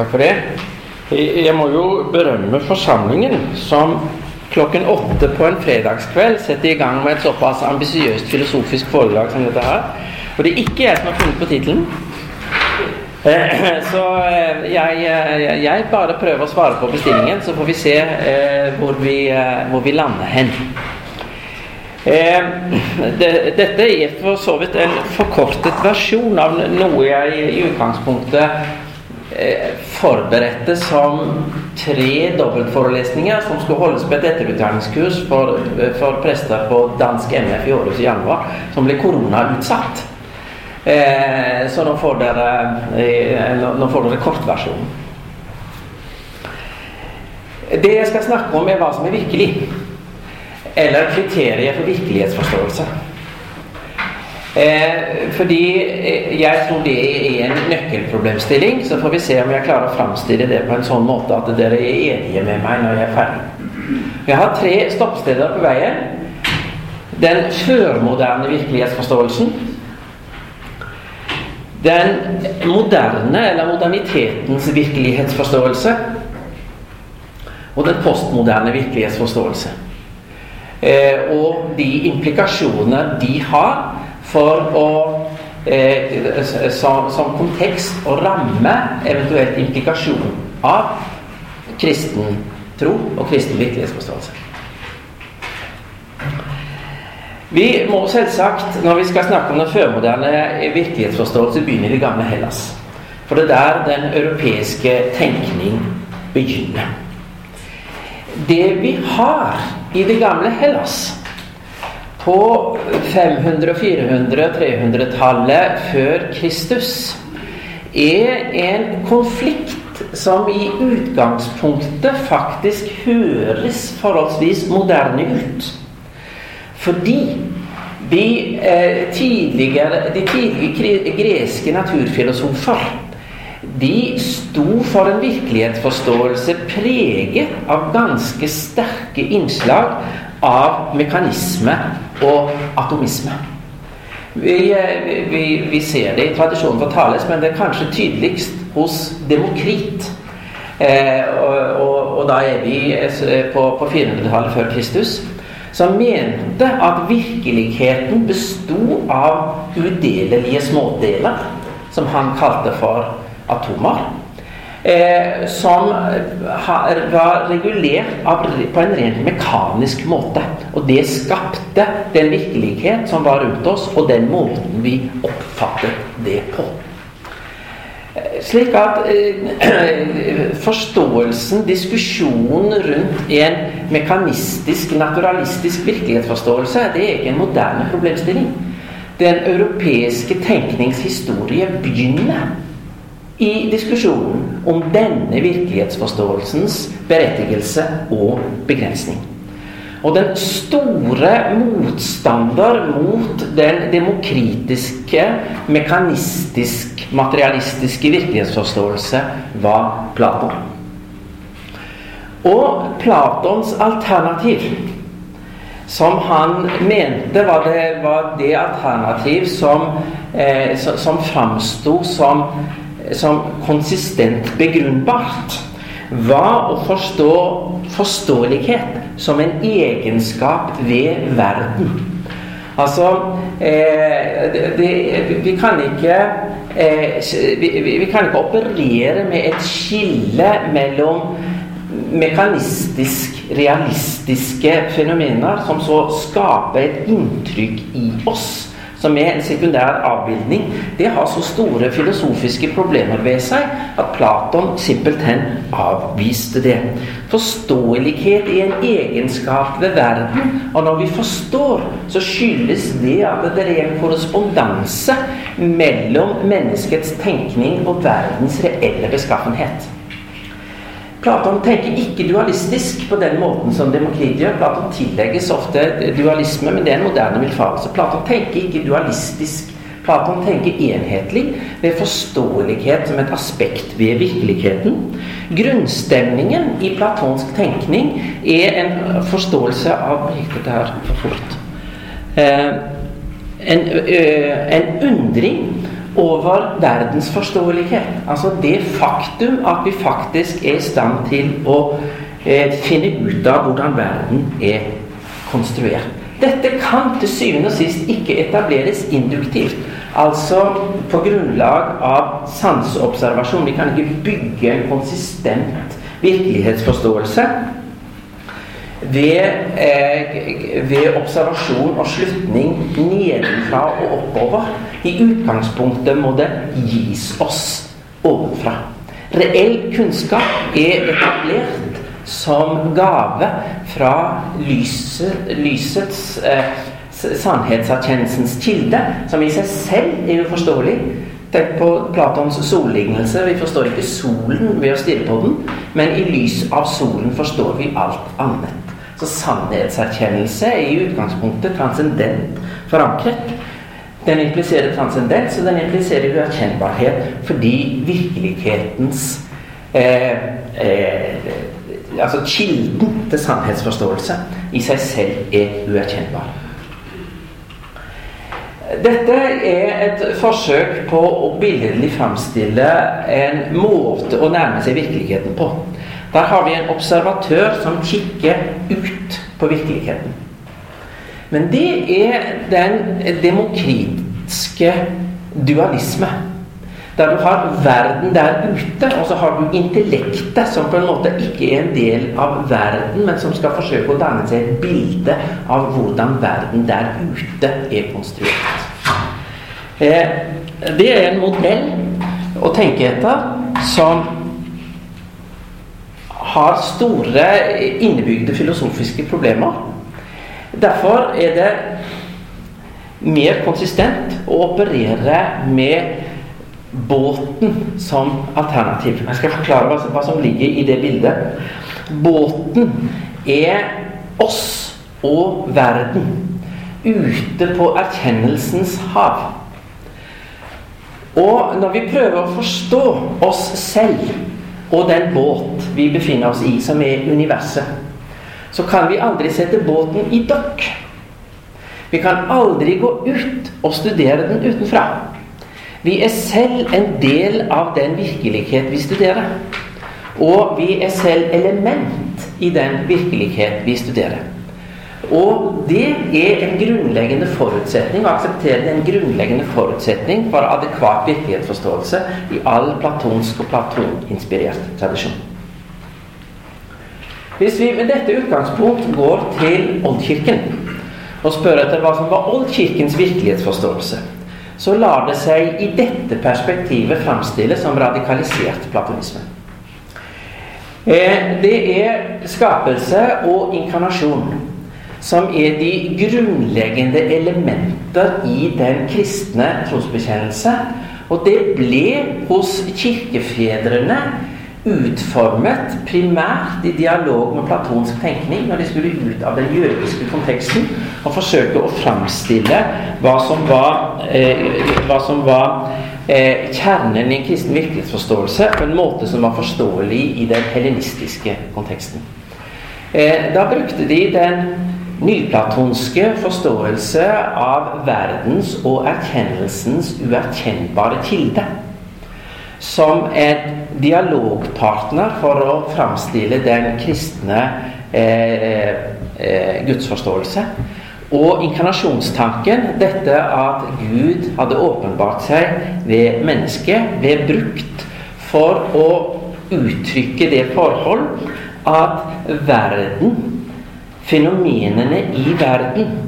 Takk for det. Jeg må jo berømme forsamlingen som klokken åtte på en fredagskveld setter i gang med et såpass ambisiøst filosofisk foredrag som dette her. Og det er ikke jeg som har funnet på tittelen. Eh, så eh, jeg, jeg, jeg, bare prøver å svare på bestillingen, så får vi se eh, hvor, vi, hvor vi lander hen. dette er for så vidt en forkortet versjon av noe jeg i utgangspunktet Eh, forberedte som tre dobbeltforelesninger som skulle holdes på et etterutdanningskurs for, eh, for prester på dansk MF i Århus i januar, som ble koronautsatt. Eh, så nå får dere, eh, nå får dere kortversjonen. Det jeg skal snakke om, er hva som er virkelig. Eller kriteriet for virkelighetsforståelse. Eh, fordi eh, jeg tror det er en nøkkelproblemstilling. Så får vi se om jeg klarer å framstille det på en sånn måte at dere er enige med meg når jeg er ferdig. Jeg har tre stoppsteder på veien. Den førmoderne virkelighetsforståelsen. Den moderne, eller modernitetens virkelighetsforståelse. Og den postmoderne virkelighetsforståelse. Eh, og de implikasjoner de har for å eh, som, som, kontekst og ramme eventuelt implikasjon av kristen tro og kristen virkelighetsforståelse. Vi må selvsagt, når vi skal snakke om den førmoderne virkelighetsforståelse, begynne i det gamle Hellas. For det er der den europeiske tenkning begynner. Det vi har i det gamle Hellas, på 500-, 400-, 300-tallet før Kristus er en konflikt som i utgangspunktet faktisk høres forholdsvis moderne ut. Fordi de, eh, tidligere, de tidlige greske naturfilosofer de sto for en virkelighetsforståelse preget av ganske sterke innslag av mekanisme og atomisme. Vi, vi, vi, ser det i tradisjonen for Thales, men det er kanskje tydeligst hos Demokrit. Eh, og, og, og, da er vi eh, på, på 400-tallet før Kristus. Som mente at virkeligheten besto av udelelige smådeler, som han kalte for atomer. Eh, som var regulert av, på en rent mekanisk måte. Og det skapte den virkelighet som var rundt oss, og den måten vi oppfattet det på. Eh, slik at eh, forståelsen, diskusjonen rundt en mekanistisk, naturalistisk virkelighetsforståelse, det er ikke en moderne problemstilling. Den europeiske tenkningshistorie begynner i diskusjonen om denne virkelighetsforståelsens berettigelse og begrensning. Og den store motstander mot den demokratiske, mekanistisk, materialistiske virkelighetsforståelse var Platon. Og Platons alternativ, som han mente var det, var det alternativ som, eh, som framsto som som konsistent begrunnbart, var å forstå forståelighet som en egenskap ved verden. Altså eh, det, det, vi, kan ikke, eh, vi, vi, kan ikke operere med et skille mellom mekanistisk realistiske fenomener som så skaper et inntrykk i oss som er en sekundær avbildning, det har så store filosofiske problemer ved seg at Platon simpelthen avviste det. Forståelighet er en egenskap ved verden, og når vi forstår, så skyldes det at det er en korrespondanse mellom menneskets tenkning og verdens reelle beskaffenhet. Platon tenker ikke dualistisk på den måten som Demokrit gjør. Platon tillegges ofte dualisme, men det er en moderne villfarelse. Platon tenker ikke dualistisk. Platon tenker enhetlig ved forståelighet som et aspekt ved virkeligheten. Grunnstemningen i platonsk tenkning er en forståelse av Gikk dette her for fort? Eh, en, en undring over verdens forståelighet. Altså det faktum at vi faktisk er i stand til å eh, finne ut av hvordan verden er konstruert. Dette kan til syvende og sist ikke etableres induktivt. Altså på grunnlag av sanseobservasjon. Vi kan ikke bygge en konsistent virkelighetsforståelse ved, eh, ved observasjon og slutning nedenfra og oppover. I utgangspunktet må det gis oss ovenfra. Reell kunnskap er etablert som gave fra lyset, lysets eh, sannhetserkjennelsens kilde, som i seg selv er uforståelig. Tenk på Platons sollignelse. Vi forstår ikke solen ved å stirre på den, men i lys av solen forstår vi alt annet. Så sannhetserkjennelse er i utgangspunktet transcendent forankret. Den impliserer transcendens, og den impliserer uerkjennbarhet fordi virkelighetens eh, eh, Altså kilden til sannhetsforståelse i seg selv er uerkjennbar. Dette er et forsøk på å billedlig framstille en måte å nærme seg virkeligheten på. Der har vi en observatør som kikker ut på virkeligheten. Men det er den demokratiske dualisme. Der du har verden der ute, og så har du intellektet, som på en måte ikke er en del av verden, men som skal forsøke å danne seg et bilde av hvordan verden der ute er konstruert. Eh, det er en modell å tenke etter som har store innebygde filosofiske problemer. Derfor er det mer konsistent å operere med båten som alternativ. Jeg skal forklare hva, som ligger i det bildet. Båten er oss og verden ute på erkjennelsens hav. Og når vi prøver å forstå oss selv og den båt vi befinner oss i, som er universet, så kan vi aldri sette båten i dokk. Vi kan aldri gå ut og studere den utenfra. Vi er selv en del av den virkelighet vi studerer. Og vi er selv element i den virkelighet vi studerer. Og det er en grunnleggende forutsetning å akseptere en grunnleggende forutsetning for adekvat virkelighetsforståelse i all platonsk og platoninspirert tradisjon. Hvis vi med dette utgangspunkt går til Oldkirken og spør etter hva som var Oldkirkens virkelighetsforståelse, så lar det seg i dette perspektivet framstille som radikalisert platonisme. Eh, det er skapelse og inkarnasjon som er de grunnleggende elementer i den kristne trosbekjennelse. Og det ble hos kirkefedrene utformet primært i dialog med platonsk tenkning når de skulle ut av den jødiske konteksten og forsøke å framstille hva som var, eh, hva som var eh, kjernen i en kristen virkelighetsforståelse på en måte som var forståelig i den helenistiske konteksten. Eh, da brukte de den nyplatonske forståelse av verdens og erkjennelsens uerkjennbare kilde. Som en dialogpartner for å framstille den kristne eh, eh, gudsforståelse. Og inkarnasjonstanken, dette at Gud hadde åpenbart seg ved mennesket, ble brukt for å uttrykke det forhold at verden fenomenene i verden.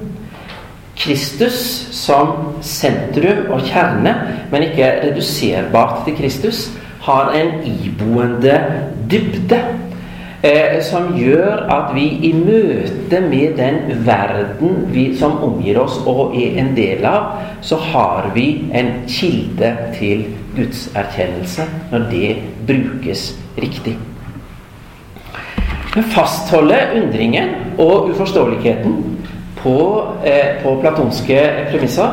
Kristus som sentrum og kjerne, men ikke reduserbart til Kristus, har en iboende dybde. Eh, som gjør at vi i møte med den verden vi, som omgir oss og er en del av, så har vi en kilde til gudserkjennelse når det brukes riktig. Men fastholde undringen og uforståeligheten på, eh, på platonske premisser.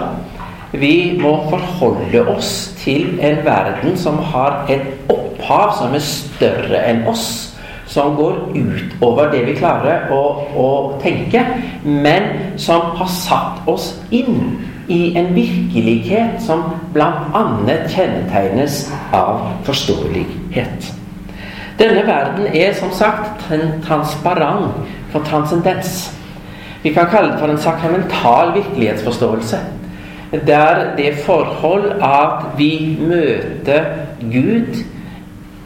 Vi må forholde oss til en verden som har et opphav som er større enn oss. Som går utover det vi klarer å, å tenke, men som har satt oss inn i en virkelighet som bl.a. kjennetegnes av forståelighet. Denne verden er som sagt transparent for transcendens. Vi kan kalle det for en sakramental virkelighetsforståelse. Der det forhold at vi møter Gud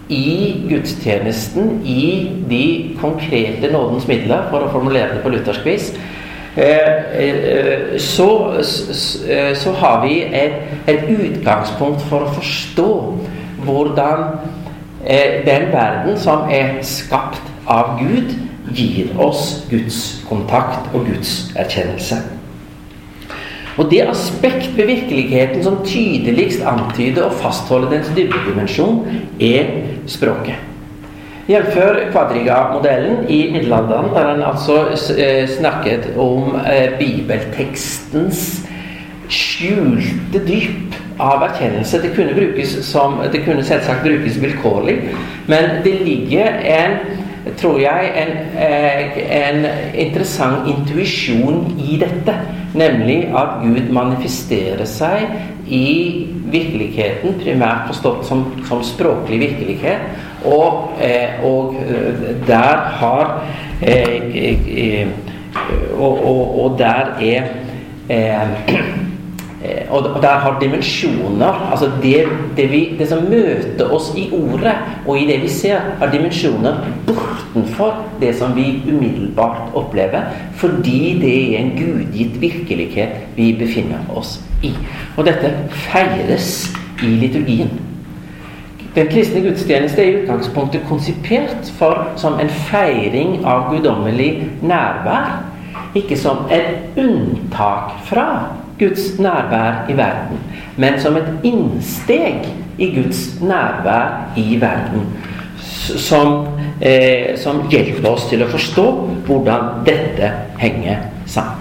i gudstjenesten, i de konkrete nådens midler, for å formulere det på luthersk vis, eh, eh, så, eh, så har vi et, et utgangspunkt for å forstå hvordan den verden som er skapt av Gud, gir oss Guds kontakt og Guds erkjennelse. Og Det aspekt ved virkeligheten som tydeligst antyder og fastholder dens dybdedimensjon, er språket. Jf. kvadriga-modellen i middelalderen, der han altså eh, snakket om eh, bibeltekstens skjulte dyp av erkjennelse. Det kunne, brukes som, det kunne selvsagt brukes vilkårlig, men det ligger en tror jeg, en, eh, en interessant intuisjon i dette. Nemlig at Gud manifesterer seg i virkeligheten, primært forstått som, som språklig virkelighet. Og, eh, og der har eh, og, og, og, der er Eh, og, der har dimensjoner altså det, det, vi, det, som møter oss i ordet og i det vi ser, har dimensjoner bortenfor det som vi umiddelbart opplever, fordi det er en gudgitt virkelighet vi befinner oss i. Og dette feires i liturgien. Den kristne gudstjeneste er i utgangspunktet konsipert for, som en feiring av guddommelig nærvær, ikke som et unntak fra Guds nærvær i verden, men som et innsteg i Guds nærvær i verden. Som, eh, som hjelper oss til å forstå hvordan dette henger sammen.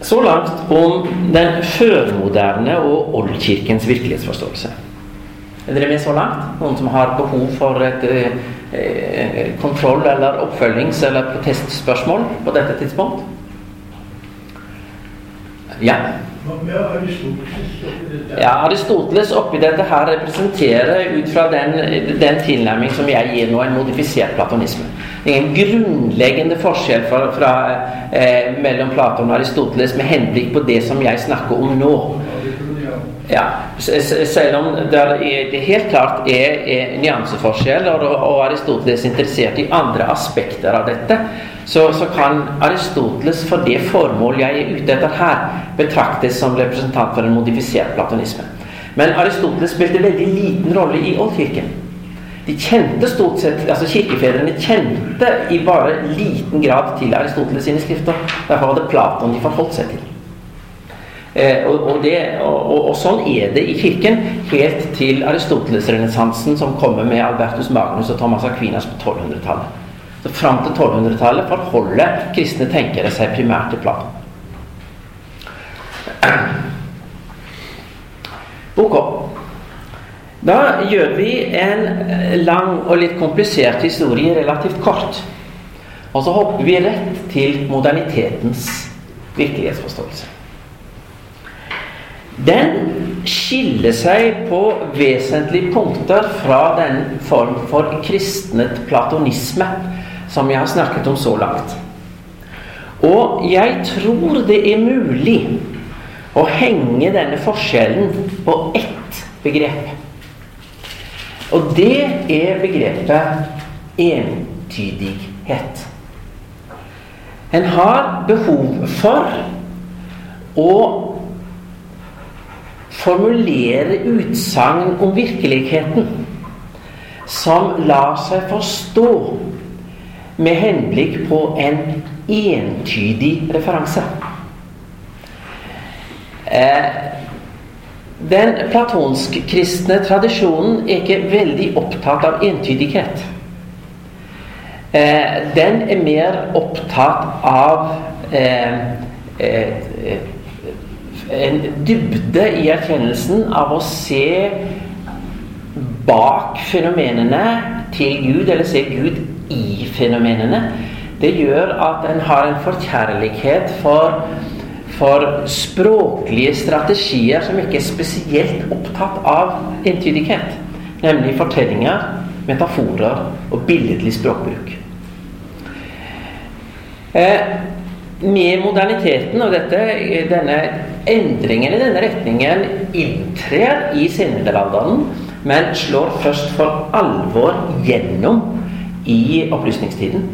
Så langt om den førmoderne og oldkirkens virkelighetsforståelse. Er dere med så langt? Noen som har behov for et eh, eh kontroll- eller oppfølgings- eller protestspørsmål på dette tidspunkt? Ja. Ja, Aristoteles oppi dette her representerer ut fra den, den tilnærming som jeg gir nå, en modifisert platonisme. Det er en grunnleggende forskjell fra, fra, eh, mellom Platon og Aristoteles med henblikk på det som jeg snakker om nå. Ja, Selv om det, helt klart er, er nyanseforskjell, og, og Aristoteles er interessert i andre aspekter av dette, så, så, kan Aristoteles for det formål jeg er ute etter her, betraktes som representant for en modifisert platonisme. Men Aristoteles spilte veldig liten rolle i oldkirken. De kjente stort sett, altså Kirkefedrene kjente i bare liten grad til Aristoteles sine skrifter. Derfor var det Platon de forholdt seg til. Eh, og, og, det, og, og, sånn er det i Kirken helt til Aristoteles-renessansen som kommer med Albertus Magnus og Thomas Aquinas på 1200-tallet. Så Fram til 1200-tallet forholder kristne tenkere seg primært til Platon. Ok. Da gjør vi en lang og litt komplisert historie relativt kort. Og så hopper vi rett til modernitetens virkelighetsforståelse. Den skiller seg på vesentlige punkter fra den form for kristnet platonisme som jeg har snakket om så langt. Og jeg tror det er mulig å henge denne forskjellen på ett begrep. Og det er begrepet entydighet. En har behov for å formulere utsagn om virkeligheten som lar seg forstå med henblikk på en entydig referanse. Eh, den platonsk-kristne tradisjonen er ikke veldig opptatt av entydighet. Eh, den er mer opptatt av eh, en dybde i erkjennelsen av å se bak fenomenene til Gud, eller se Gud i fenomenene. det gjør at en har en forkjærlighet for, for språklige strategier som ikke er spesielt opptatt av entydighet. Nemlig fortellinger, metaforer og billedlig språkbruk. Eh, med moderniteten og dette, denne endringen i denne retningen inntrer i senmiddelalderen, men slår først for alvor gjennom i opplysningstiden.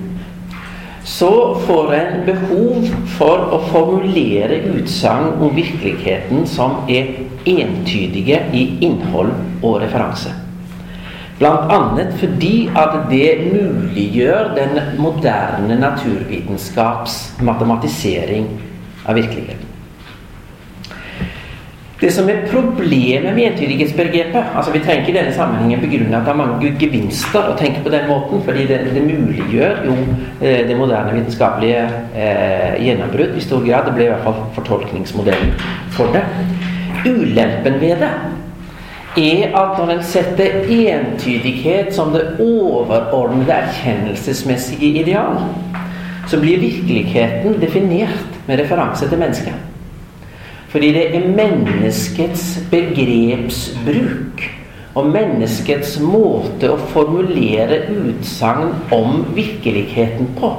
Så får en behov for å formulere utsagn om virkeligheten som er entydige i innhold og referanse. Bl.a. fordi at det muliggjør den moderne naturvitenskaps matematisering av virkeligheten. Det som er problemet med entydighetsbegrepet altså Vi trenger ikke i denne sammenhengen begrunne at det er mange gevinster å tenke på den måten, fordi det, det muliggjør jo eh, det moderne vitenskapelige eh, gjennombrudd i stor grad. Det ble i hvert fall fortolkningsmodellen for det. Ulempen ved det er at når en setter entydighet som det overordnede erkjennelsesmessige ideal, så blir virkeligheten definert med referanse til mennesket. Fordi det er menneskets begrepsbruk og menneskets måte å formulere utsagn om virkeligheten på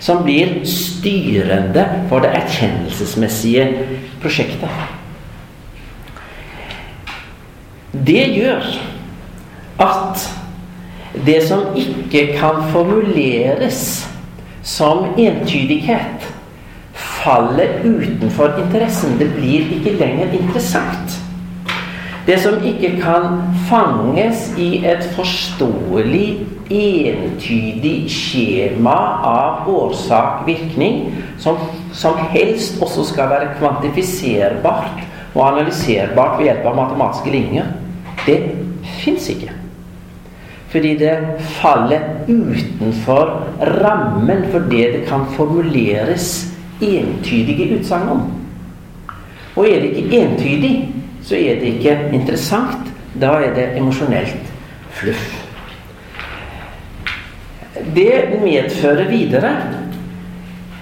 som blir styrende for det erkjennelsesmessige prosjektet. Det gjør at det som ikke kan formuleres som entydighet, faller utenfor interessen. Det blir ikke lenger interessant. Det som ikke kan fanges i et forståelig, entydig skjema av årsak-virkning, som, som helst også skal være kvantifiserbart og analyserbart ved hjelp av matematiske linjer, det fins ikke. Fordi det faller utenfor rammen for det det kan formuleres entydige utsagn om. Og er det ikke entydig, så er det ikke interessant. Da er det emosjonelt fluff. Det medfører videre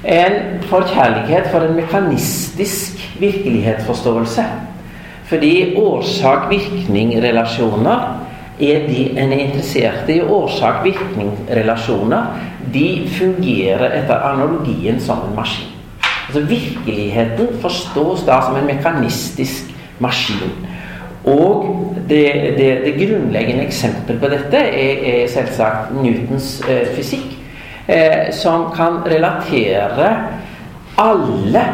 en forkjærlighet for en mekanistisk virkelighetsforståelse. Fordi årsak-virkning-relasjoner er de en er interessert i. Årsak-virkning-relasjoner de fungerer etter analogien som en maskin. Altså Virkeligheten forstås da som en mekanistisk maskin. Og det, det, det grunnleggende eksempel på dette er, er selvsagt Newtons eh, fysikk, eh, som kan relatere alle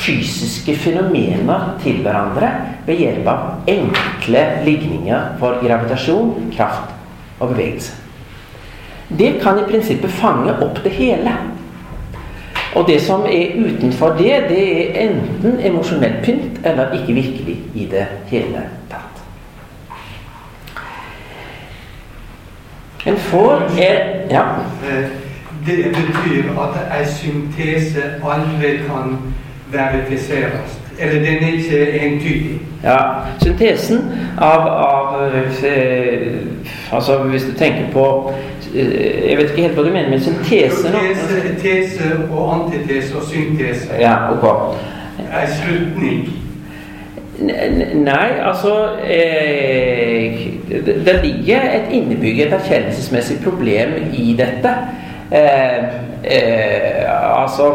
fysiske fenomener til hverandre ved hjelp av enkle ligninger for gravitasjon, kraft og bevegelse. Det kan i prinsippet fange opp det hele. Og det som er utenfor det, det er enten emosjonell pynt eller ikke virkelig i det hele tatt. En får er Ja. Eh, det betyr at en syntese aldri kan verifiseres. Eller den er ikke entydig. Ja, Syntesen av, av eh, Altså hvis du tenker på Jeg vet ikke helt hva du mener med syntese nå? Tese, tese og antitese og syntese. Ja, ok. Ei slutning. Nei, altså eh, det, det ligger et innebygget erkjennelsesmessig problem i dette. Eh, eh, altså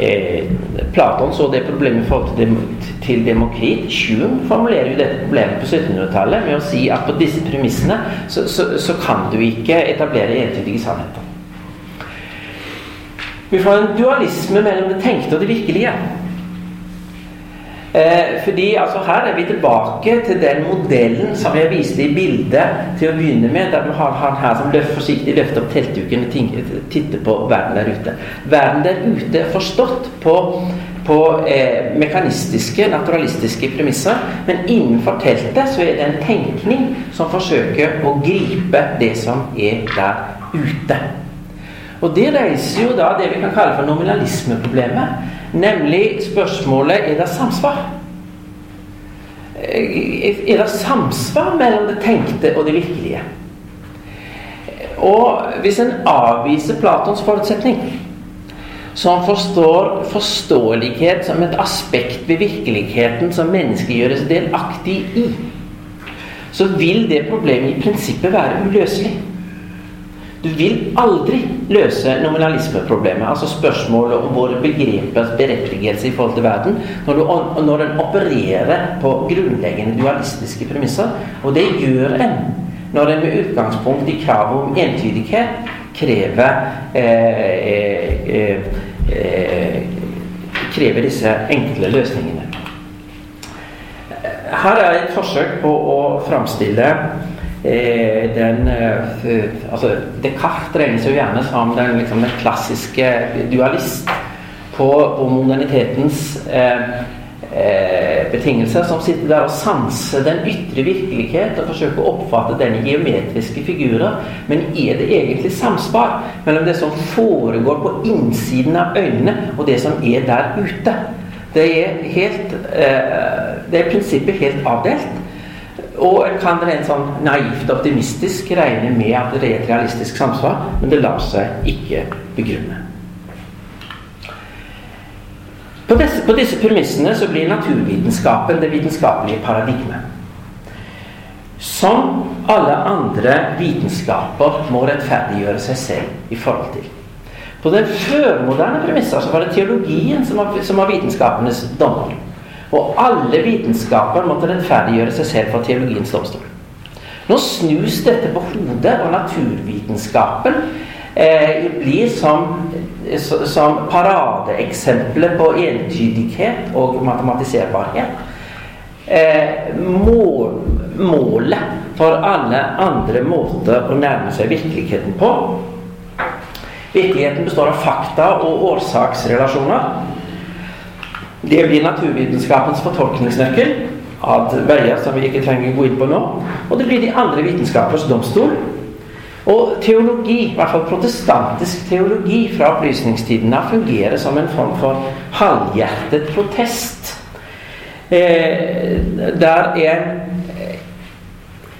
eh, Platon så det problemet i forhold til, til Demokrit. Schum formulerer jo dette problemet på 1700-tallet med å si at på disse premissene så, så, så kan du ikke etablere entydige sannheter. Vi får en dualisme mellom det tenkte og det virkelige. Eh, fordi altså Her er vi tilbake til den modellen som jeg viste i bildet til å begynne med. Der du har han her som løft, forsiktig løfter opp teltduken og titter på verden der ute. Verden der ute er forstått på, på eh, mekanistiske, naturalistiske premisser. Men innenfor teltet så er det en tenkning som forsøker å gripe det som er der ute. Og det reiser jo da det vi kan kalle for nominalismeproblemet. Nemlig spørsmålet er det samsvar. Er det samsvar mellom det tenkte og det virkelige? og hvis en avviser Platons forutsetning, som forstår forståelighet som et aspekt ved virkeligheten som mennesket gjøres delaktig i, så vil det problemet i prinsippet være uløselig. Du vil aldri løse nominalismeproblemet, altså spørsmålet om våre begrepers berettigelse i forhold til verden, når, du, når den opererer på grunnleggende dualistiske premisser. Og det gjør en når en med utgangspunkt i kravet om entydighet krever eh, eh, eh, krever disse enkle løsningene. Her er et forsøk på å framstille Eh, den eh, altså Descartes regnes jo gjerne som den, liksom, den klassiske dualist på, på modernitetens eh, eh, betingelser, som sitter der og sanser den ytre virkelighet og forsøker å oppfatte den geometriske figurer. Men er det egentlig samspar mellom det som foregår på innsiden av øynene, og det som er der ute? Det er helt eh, Det er prinsippet helt avdelt. Og en kan rent sånn naivt optimistisk regne med at det er et realistisk samsvar, men det lar seg ikke begrunne. På disse, på disse premissene så blir naturvitenskapen det vitenskapelige paradigmet. Som alle andre vitenskaper må rettferdiggjøre seg selv i forhold til. På den førmoderne premisser så var det teologien som var, som var vitenskapenes dommer. Og alle vitenskaper måtte rettferdiggjøre seg selv for teologiens domstol. Nå snus dette på hodet, og naturvitenskapen eh, blir som, som paradeeksempelet på entydighet og matematiserbarhet. Eh, må, målet for alle andre måter å nærme seg virkeligheten på. Virkeligheten består av fakta og årsaksrelasjoner. Det blir naturvitenskapens fortolkningsnøkkel av veier som vi ikke trenger å gå inn på nå. Og det blir de andre vitenskapers domstol. Og teologi, i hvert fall protestantisk teologi fra opplysningstidene, fungerer som en form for halvhjertet protest. Eh, der er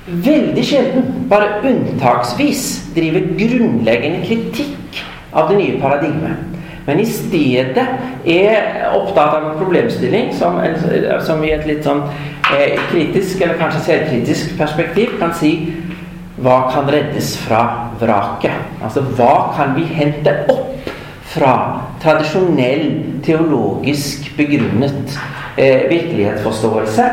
veldig sjelden, bare unntaksvis, driver grunnleggende kritikk av det nye paradigmet men i stedet er opptatt av en problemstilling som, som i et litt sånn eh, kritisk, eller kanskje selvkritisk perspektiv kan si hva kan reddes fra vraket? Altså hva kan vi hente opp fra tradisjonell teologisk begrunnet eh, virkelighetsforståelse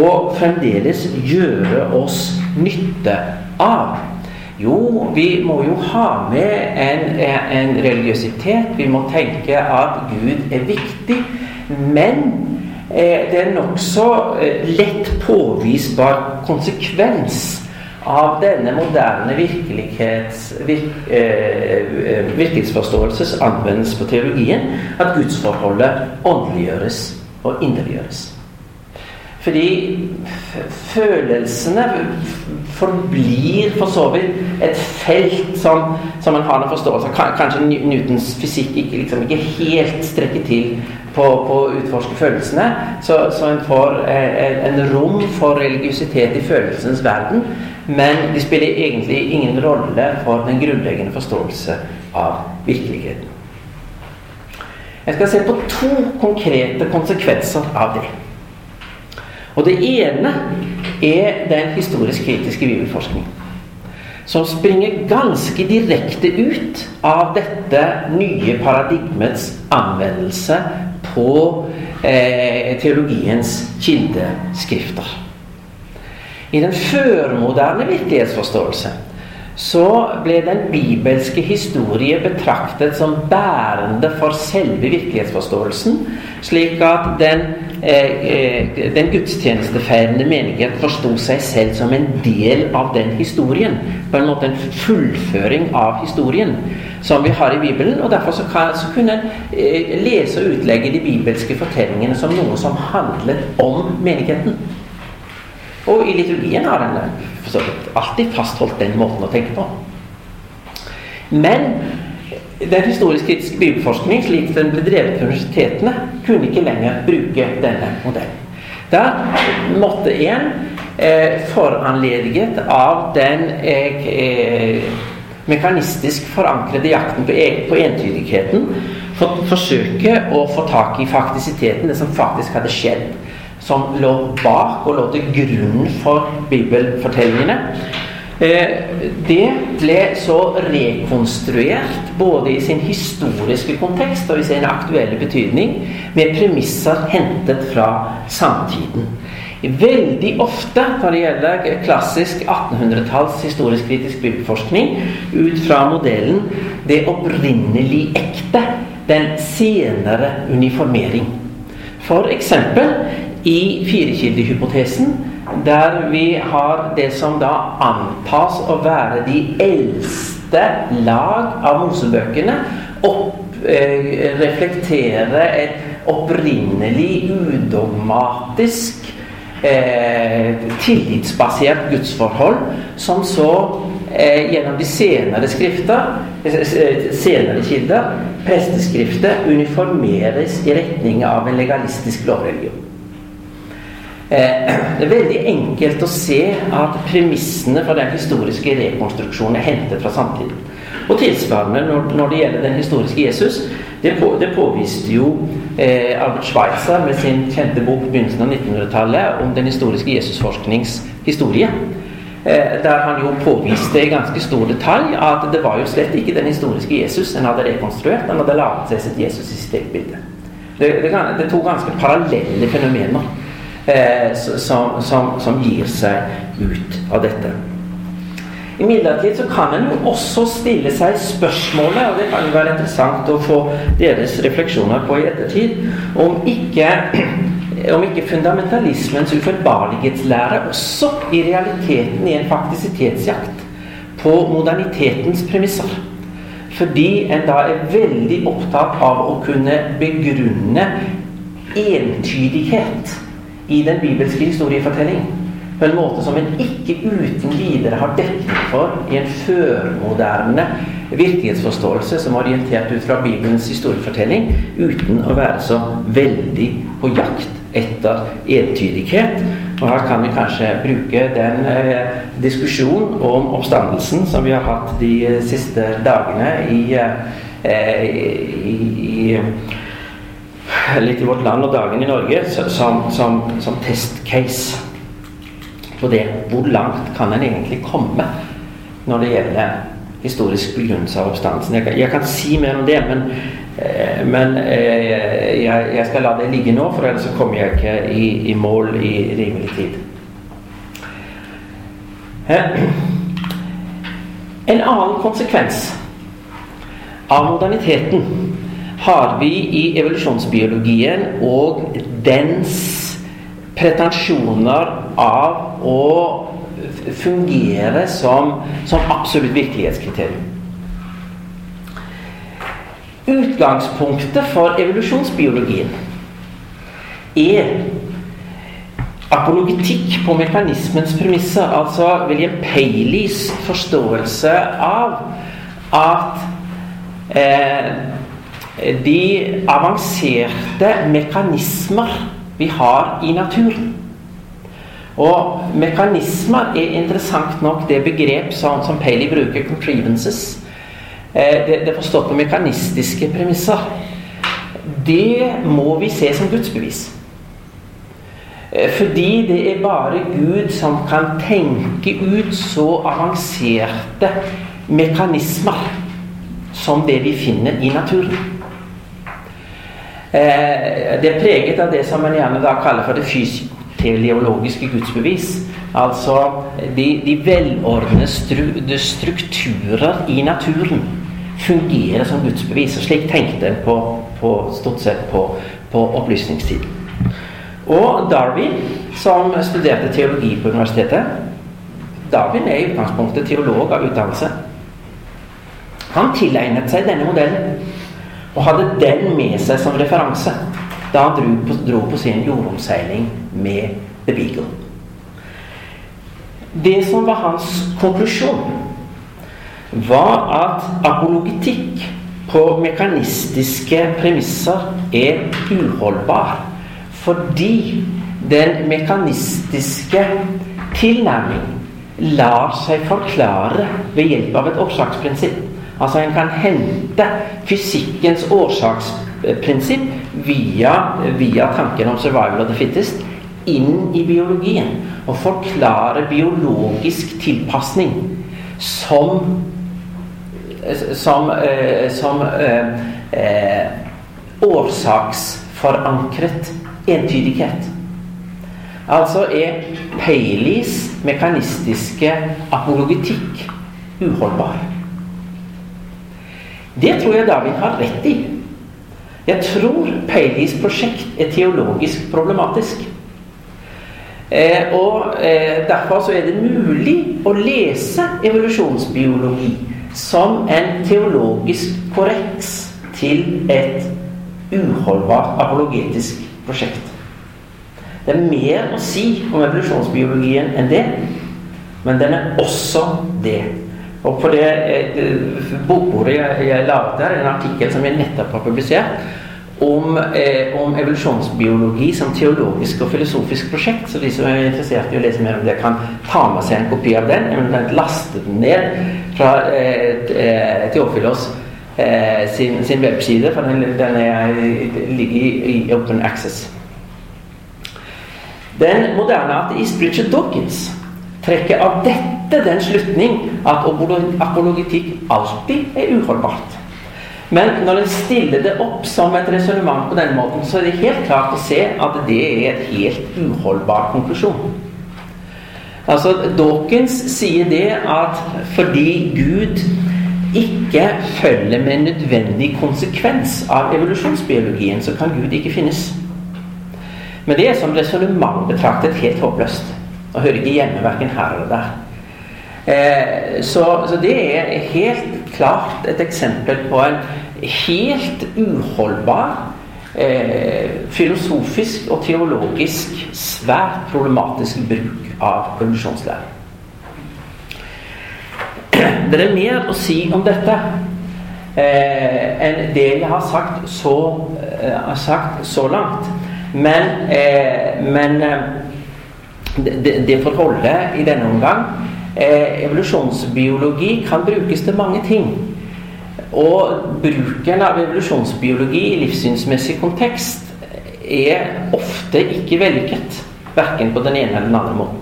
og fremdeles gjøre oss nytte av? Jo, vi må jo ha med en, en religiøsitet. Vi må tenke at Gud er viktig. Men eh, det er nokså eh, lett påvisbar konsekvens av denne moderne virkelighets, virk, eh, virkelighetsforståelses anvendelse på teologien at gudsforholdet åndeliggjøres og inderliggjøres. Fordi følelsene forblir for så vidt et felt som, som en har en forståelse av. Kanskje Newtons fysikk ikke, liksom, ikke helt strekker til på, på å utforske følelsene. Så, så en får eh, en rom for religiøsitet i følelsens verden. Men de spiller egentlig ingen rolle for den grunnleggende forståelse av virkeligheten. Jeg skal se på to konkrete konsekvenser av det. Og det ene er den historisk-kritiske bibelforskning. Som springer ganske direkte ut av dette nye paradigmets anvendelse på eh, teologiens kildeskrifter. I den førmoderne virkelighetsforståelse så ble den bibelske historie betraktet som bærende for selve virkelighetsforståelsen, slik at den Eh, eh, den gudstjenestefeirende menighet forsto seg selv som en del av den historien. På en måte en fullføring av historien som vi har i Bibelen. og Derfor så, kan, så kunne en eh, lese og utlegge de bibelske fortellingene som noe som handlet om menigheten. Og i liturgien har en alltid fastholdt den måten å tenke på. Men den historisk-kritiske bibelforskning, slik den ble drevet på universitetene, kunne ikke lenger bruke denne modellen. Da måtte en, eh, foranlediget av den eh, mekanistisk forankrede jakten på, e på entydigheten for, forsøke å få tak i faktisiteten, det som faktisk hadde skjedd. Som lå bak og lå til grunn for bibelfortellingene. Eh, det ble så rekonstruert både i sin historiske kontekst og i sin aktuelle betydning med premisser hentet fra samtiden. Veldig ofte når det gjelder klassisk 1800-talls historisk-kritisk bibelforskning, ut fra modellen 'det opprinnelig ekte', den senere uniformering. For eksempel i firekildehypotesen, der vi har det som da antas å være de eldste lag av Mosebøkene, opp, eh, reflektere et opprinnelig udogmatisk eh, tillitsbasert gudsforhold, som så eh, gjennom de senere skrifter, eh, senere kilder, presteskriftet, uniformeres i retning av en legalistisk lovreligion. Eh, det er veldig enkelt å se at premissene for den historiske rekonstruksjonen er hentet fra samtiden. Og tilsvarende når, det gjelder den historiske Jesus, det, på, det påviste jo eh, Albert Schweitzer med sin kjente bok begynnelsen av 1900-tallet om den historiske Jesusforsknings historie. Eh, der han jo påviste i ganske stor detalj at det var jo slett ikke den historiske Jesus en hadde rekonstruert. Han hadde laget seg sitt Jesus i sitt eget bilde. Det, det, det er to ganske parallelle fenomener eh, som, som, som gir seg ut av dette. Imidlertid så kan en jo også stille seg spørsmålet, og det kan jo være interessant å få deres refleksjoner på i ettertid, om ikke, om ikke fundamentalismens uforbarlighetslære også i realiteten er en faktisitetsjakt på modernitetens premisser. Fordi en da er veldig opptatt av å kunne begrunne entydighet i den bibelske historiefortellingen på en måte som en ikke uten videre har dekning for i en førmoderne virkelighetsforståelse som er orientert ut fra Bibelens historiefortelling, uten å være så veldig på jakt etter entydighet. Og her kan vi kanskje bruke den eh, diskusjonen om oppstandelsen som vi har hatt de siste dagene i, eh, i, i litt i vårt land og dagen i Norge som, som, som testcase på det. Hvor langt kan en egentlig komme når det gjelder historisk begrunnelse av oppstandelsen? Jeg, jeg, kan si mer om det, men, eh, men eh, jeg, jeg, skal la det ligge nå, for ellers kommer jeg ikke i, i mål i rimelig tid. Eh, en annen konsekvens av moderniteten har vi i evolusjonsbiologien og dens pretensjoner av å fungere som, som absolutt virkelighetskriterium. Utgangspunktet for evolusjonsbiologien er apologetikk på mekanismens premisser. Altså William Paleys forståelse av at eh, de avanserte mekanismer vi har i naturen og mekanismer er interessant nok det begrep som, som Paley bruker, 'contrivances'. Eh, det, det forstått på mekanistiske premisser. Det må vi se som gudsbevis. Eh, fordi det er bare Gud som kan tenke ut så avanserte mekanismer som det vi finner i naturen. Eh, det er preget av det som man gjerne da kaller for det fysioteleologiske gudsbevis. Altså de, de velordnede stru, strukturer i naturen fungerer som gudsbevis. Og slik tenkte en på, på, stort sett på, på opplysningstiden. Og Darwin, som studerte teologi på universitetet Darwin er i utgangspunktet teolog av utdannelse. Han tilegnet seg denne modellen og hadde den med seg som referanse da han dro på, dro på sin jordomseiling med The Beagle. Det som var hans konklusjon, var at apologitikk på mekanistiske premisser er uholdbar. Fordi den mekanistiske tilnærming lar seg forklare ved hjelp av et årsaksprinsipp. Altså en kan hente fysikkens årsaksprinsipp via, via tanken om 'survival of the fittest' inn i biologien. Og forklare biologisk tilpasning som som, eh, som eh, eh, årsaksforankret entydighet. Altså er Paleys mekanistiske apologitikk uholdbar. Det tror jeg David har rett i. Jeg tror Paleys prosjekt er teologisk problematisk. Eh, og eh, Derfor så er det mulig å lese evolusjonsbiologi som en teologisk korreks til et uholdbart apologetisk prosjekt. Det er mer å si om evolusjonsbiologien enn det, men den er også det. Og på det eh, bokbordet jeg, jeg laget der, en artikkel som jeg nettopp har publisert, om, eh, om, evolusjonsbiologi som teologisk og filosofisk prosjekt. Så de som er interessert i å lese mer om det, kan ta med seg en kopi av den. Eventuelt laste den ned fra eh, Teofilos eh, sin, sin, webside, for den, den er, ligger i, i open access. Den moderne ateist Richard Dawkins trekker av dette den slutning at apologitikk alltid er uholdbart. Men når en stiller det opp som et resonnement på denne måten, så er det helt klart å se at det er et helt uholdbar konklusjon. Altså, Dawkins sier det at fordi Gud ikke følger med nødvendig konsekvens av evolusjonsbiologien, så kan Gud ikke finnes. Men det er som resonnement betraktet helt håpløst. Og hører ikke hjemme verken her eller der. Eh, så, så, det er helt klart et eksempel på en helt uholdbar eh, filosofisk og teologisk svært problematisk bruk av revolusjonslære. Det er mer å si om dette eh, enn det jeg har sagt så, eh, har sagt så langt. Men, eh, men det, det får holde i denne omgang. Eh, evolusjonsbiologi kan brukes til mange ting. Og bruken av evolusjonsbiologi i livssynsmessig kontekst er ofte ikke vellykket. Verken på den ene eller den andre måten.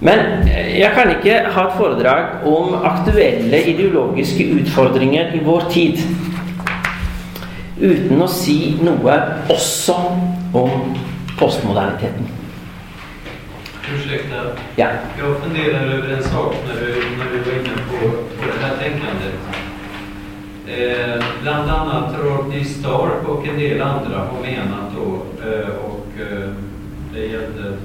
Men jeg kan ikke ha et foredrag om aktuelle ideologiske utfordringer i vår tid uten å si noe også om postmoderniteten. Ursäkta. Ja. Jag funderar över en sak när du, när du var inne på, på det här tänkandet. Eh, bland annat Rodney Stark och en del andra har menat då, eh, och eh, det gällde,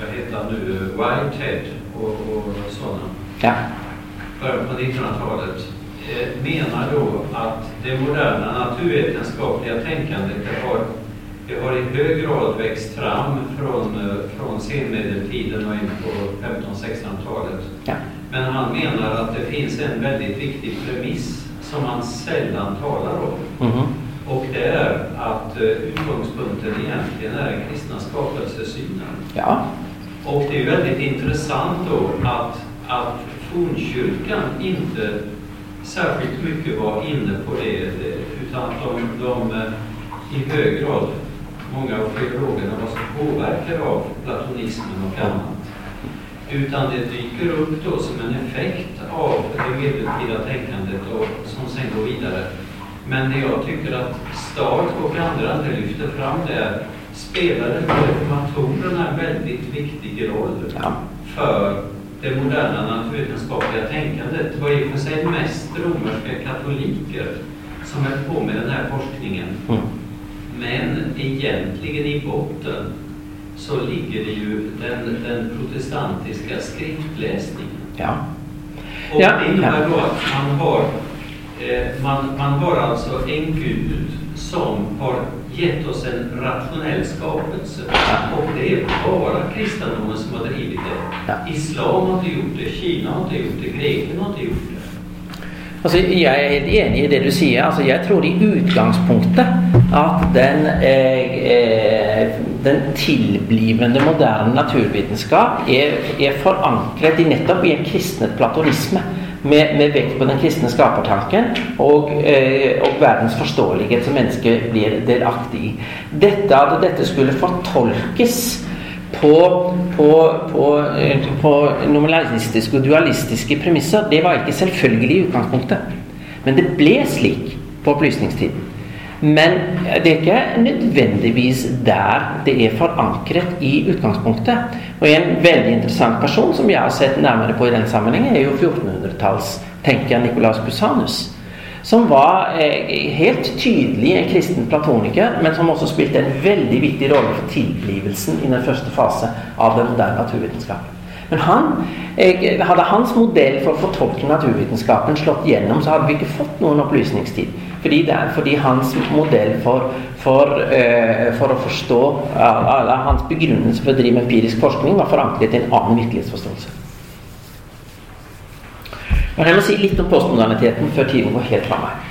vad heter han nu, Whitehead och, och sådana. Ja. Början på 1900-talet. Eh, menar då att det moderna naturvetenskapliga tänkandet det har, det har i høy grad växt fram från, eh, från senmedeltiden och in på 1500-1600-talet. Ja. Men han menar att det finns en väldigt viktig premiss som han sällan talar om. Mm -hmm. Och det är att uh, utgångspunkten egentligen är den kristna skapelsesynen. Ja. Och det är väldigt intressant då att, att fornkyrkan inte särskilt mycket var inne på det, utan de, de i hög grad, många av teologerna vad som påverkar av platonismen och annat. Utan det dyker upp då som en effekt av det medeltida tänkandet och som sen går vidare. Men det jag tycker att Stark och andra inte lyfter fram där spelade reformatorerna en väldigt viktig roll ja. för det moderna naturvetenskapliga tänkandet. Det var i och för sig mest romerska katoliker som höll på med den här forskningen. Mm. Men egentligen i botten så ligger det jo den, den protestantiske skriftlesningen. Ja. Och ja, det innebär ja. då att man har, eh, man, man har alltså en gud som har gett oss en rationell skapelse. Och det är bara kristendomen som har drivit det. Ja. Islam har inte gjort det, Kina har inte gjort det, Grekland har inte gjort det. Altså, jeg er helt enig i det du sier. Altså, jeg tror i utgangspunktet at den eh, eh, den tilblivende moderne naturvitenskap er, er forankret i nettopp i en kristnet platonisme. Med, med, vekt på den kristne skapertanken og, eh, og verdens forståelighet som mennesket blir delaktig i. Dette at dette skulle fortolkes på, på, på, eh, på nominalistiske og dualistiske premisser, det var ikke selvfølgelig i utgangspunktet. Men det ble slik på opplysningstiden. Men det er ikke nødvendigvis der det er forankret i utgangspunktet. Og en veldig interessant person som jeg har sett nærmere på i den sammenhengen, er jo 1400-tallstenker Nikolaus Busanus. Som var eh, helt tydelig en kristen platoniker, men som også spilte en veldig viktig rolle for tilblivelsen i den første fase av den moderne naturvitenskapen. Men han, eh, hadde hans modell for å fortolke naturvitenskapen slått gjennom, så hadde vi ikke fått noen opplysningstid. Fordi, det fordi hans modell for, for, uh, for å forstå eller Hans begrunnelse for å drive empirisk forskning var forankret i en annen virkelighetsforståelse. Men jeg må si litt om postmoderniteten før tiden går helt fra meg.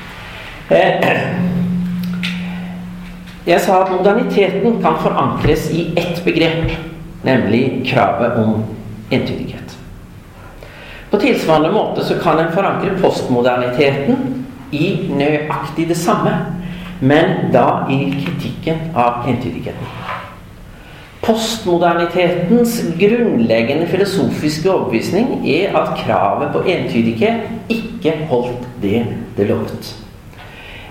Eh, jeg sa at moderniteten kan forankres i ett begrep, nemlig kravet om entydighet. På tilsvarende måte så kan en forankre postmoderniteten i nøyaktig det samme, men da i kritikken av entydigheten. Postmodernitetens grunnleggende filosofiske overbevisning er at kravet på entydighet ikke holdt det det lovet.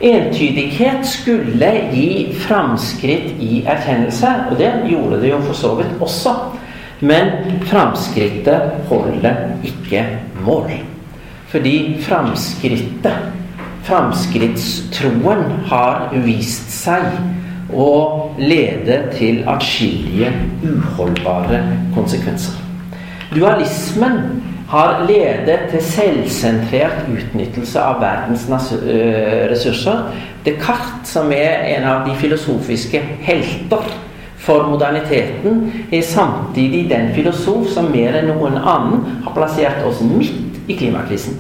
Entydighet skulle gi framskritt i erkjennelse, og det gjorde det jo for så vidt også. Men framskrittet holder ikke mål. Fordi framskrittet Framskrittstroen har vist seg å lede til atskillige uholdbare konsekvenser. Dualismen har ledet til selvsentrert utnyttelse av verdens ressurser. Descartes, som er en av de filosofiske helter for moderniteten, er samtidig den filosof som mer enn noen annen har plassert oss midt i klimakrisen.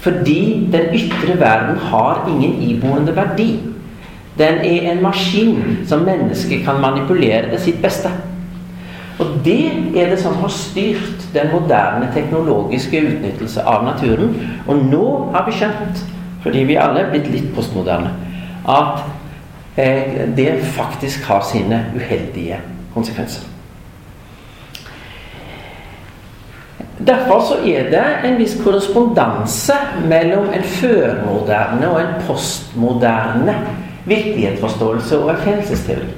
Fordi den ytre verden har ingen iboende verdi. Den er en maskin som mennesket kan manipulere til sitt beste. Og det er det som har styrt den moderne teknologiske utnyttelse av naturen. Og nå har vi skjønt, fordi vi alle er blitt litt postmoderne, at eh, det faktisk har sine uheldige konsekvenser. Derfor så er det en viss korrespondanse mellom en førmoderne og en postmoderne virkelighetsforståelse og erkjennelsesteori.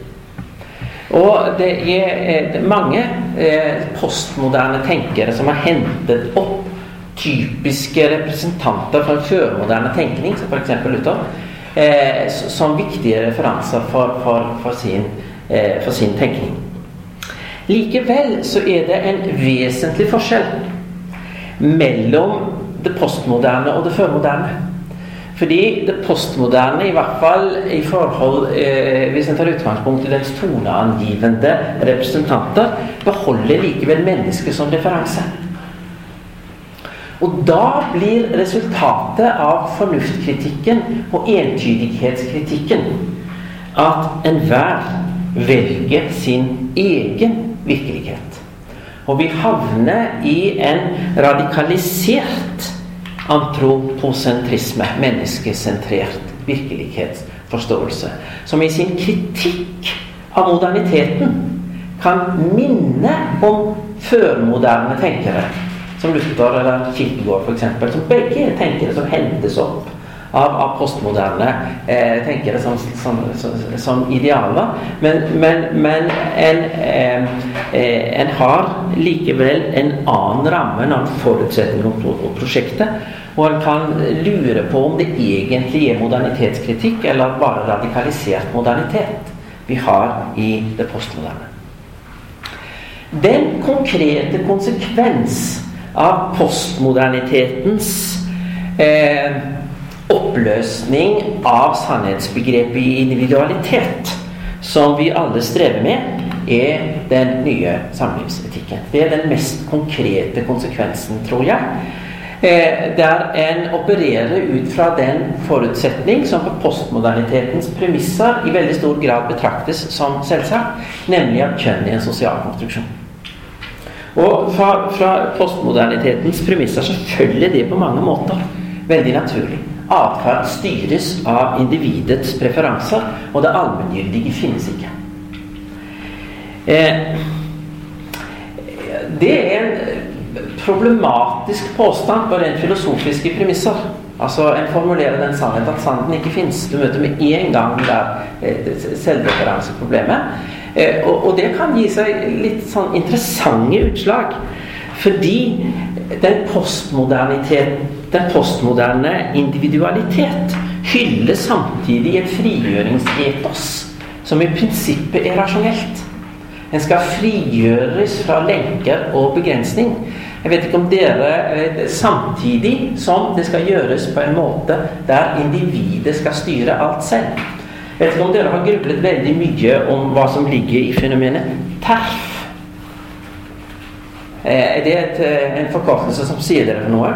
Og det er mange eh, postmoderne tenkere som har hentet opp typiske representanter fra førmoderne tenkning, som f.eks. Luther, eh, som viktige referanser for, for, for, sin, eh, for sin tenkning. Likevel så er det en vesentlig forskjell mellom det postmoderne og det førmoderne. Fordi det postmoderne, i hvert fall i forhold eh, Hvis en tar utgangspunkt i dens toneangivende representanter, beholder likevel mennesket som referanse. Og da blir resultatet av fornuftkritikken og entydighetskritikken at enhver velger sin egen virkelighet. Og vi havner i en radikalisert antroposentrisme, menneskesentrert virkelighetsforståelse, som i sin kritikk av moderniteten kan minne om førmoderne tenkere, som Luther eller Kirkegård f.eks., som begge er tenkere som hentes opp av, av postmoderne eh, tenkere som, som, som, som idealer. Men, men, men en, eh, en, har likevel en annen ramme, en annen forutsetning om, om prosjektet. Og en kan lure på om det egentlig er modernitetskritikk eller bare radikalisert modernitet vi har i det postmoderne. Den konkrete konsekvens av postmodernitetens eh, oppløsning av sannhetsbegrepet i individualitet, som vi alle strever med, er den nye samlivsetikken. Det er den mest konkrete konsekvensen, tror jeg. eh, der en opererer ut fra den forutsetning som på postmodernitetens premisser i veldig stor grad betraktes som selvsagt, nemlig at kjønn er en sosial konstruksjon. Og fra, fra postmodernitetens premisser så følger det på mange måter veldig naturlig. Atferd styres av individets preferanser, og det allmenngyldige finnes ikke. Eh, det er en problematisk påstand på rent filosofiske premisser. Altså En formulerer den sannhet at sannheten ikke fins. Du møter med en gang der eh, selvreferanseproblemet. Eh, og, det kan gi seg litt sånn interessante utslag. Fordi den postmodernitet den postmoderne individualitet hyller samtidig et frigjøringsetos som i prinsippet er rasjonelt. En skal frigjøres fra lenker og begrensning. Jeg vet ikke om dere eh, Samtidig som det skal gjøres på en måte der individet skal styre alt selv. Jeg vet ikke om dere har grublet veldig mye om hva som ligger i fenomenet TERF. Eh, er det et, eh, en forkortelse som sier dere noe?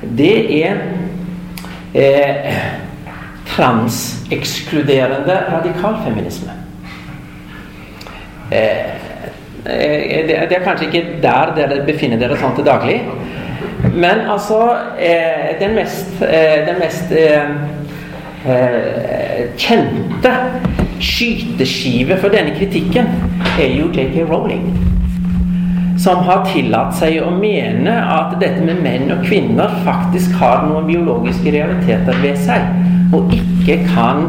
Det er eh, transekskluderende radikalfeminisme. Eh, Eh, det er kanskje ikke der dere befinner dere sånn til daglig. Men altså eh, Den mest, eh, den mest kjente skyteskive for denne kritikken er jo J.K. Rowling. Som har tillatt seg å mene at dette med menn og kvinner faktisk har noen biologiske realiteter ved seg, og ikke kan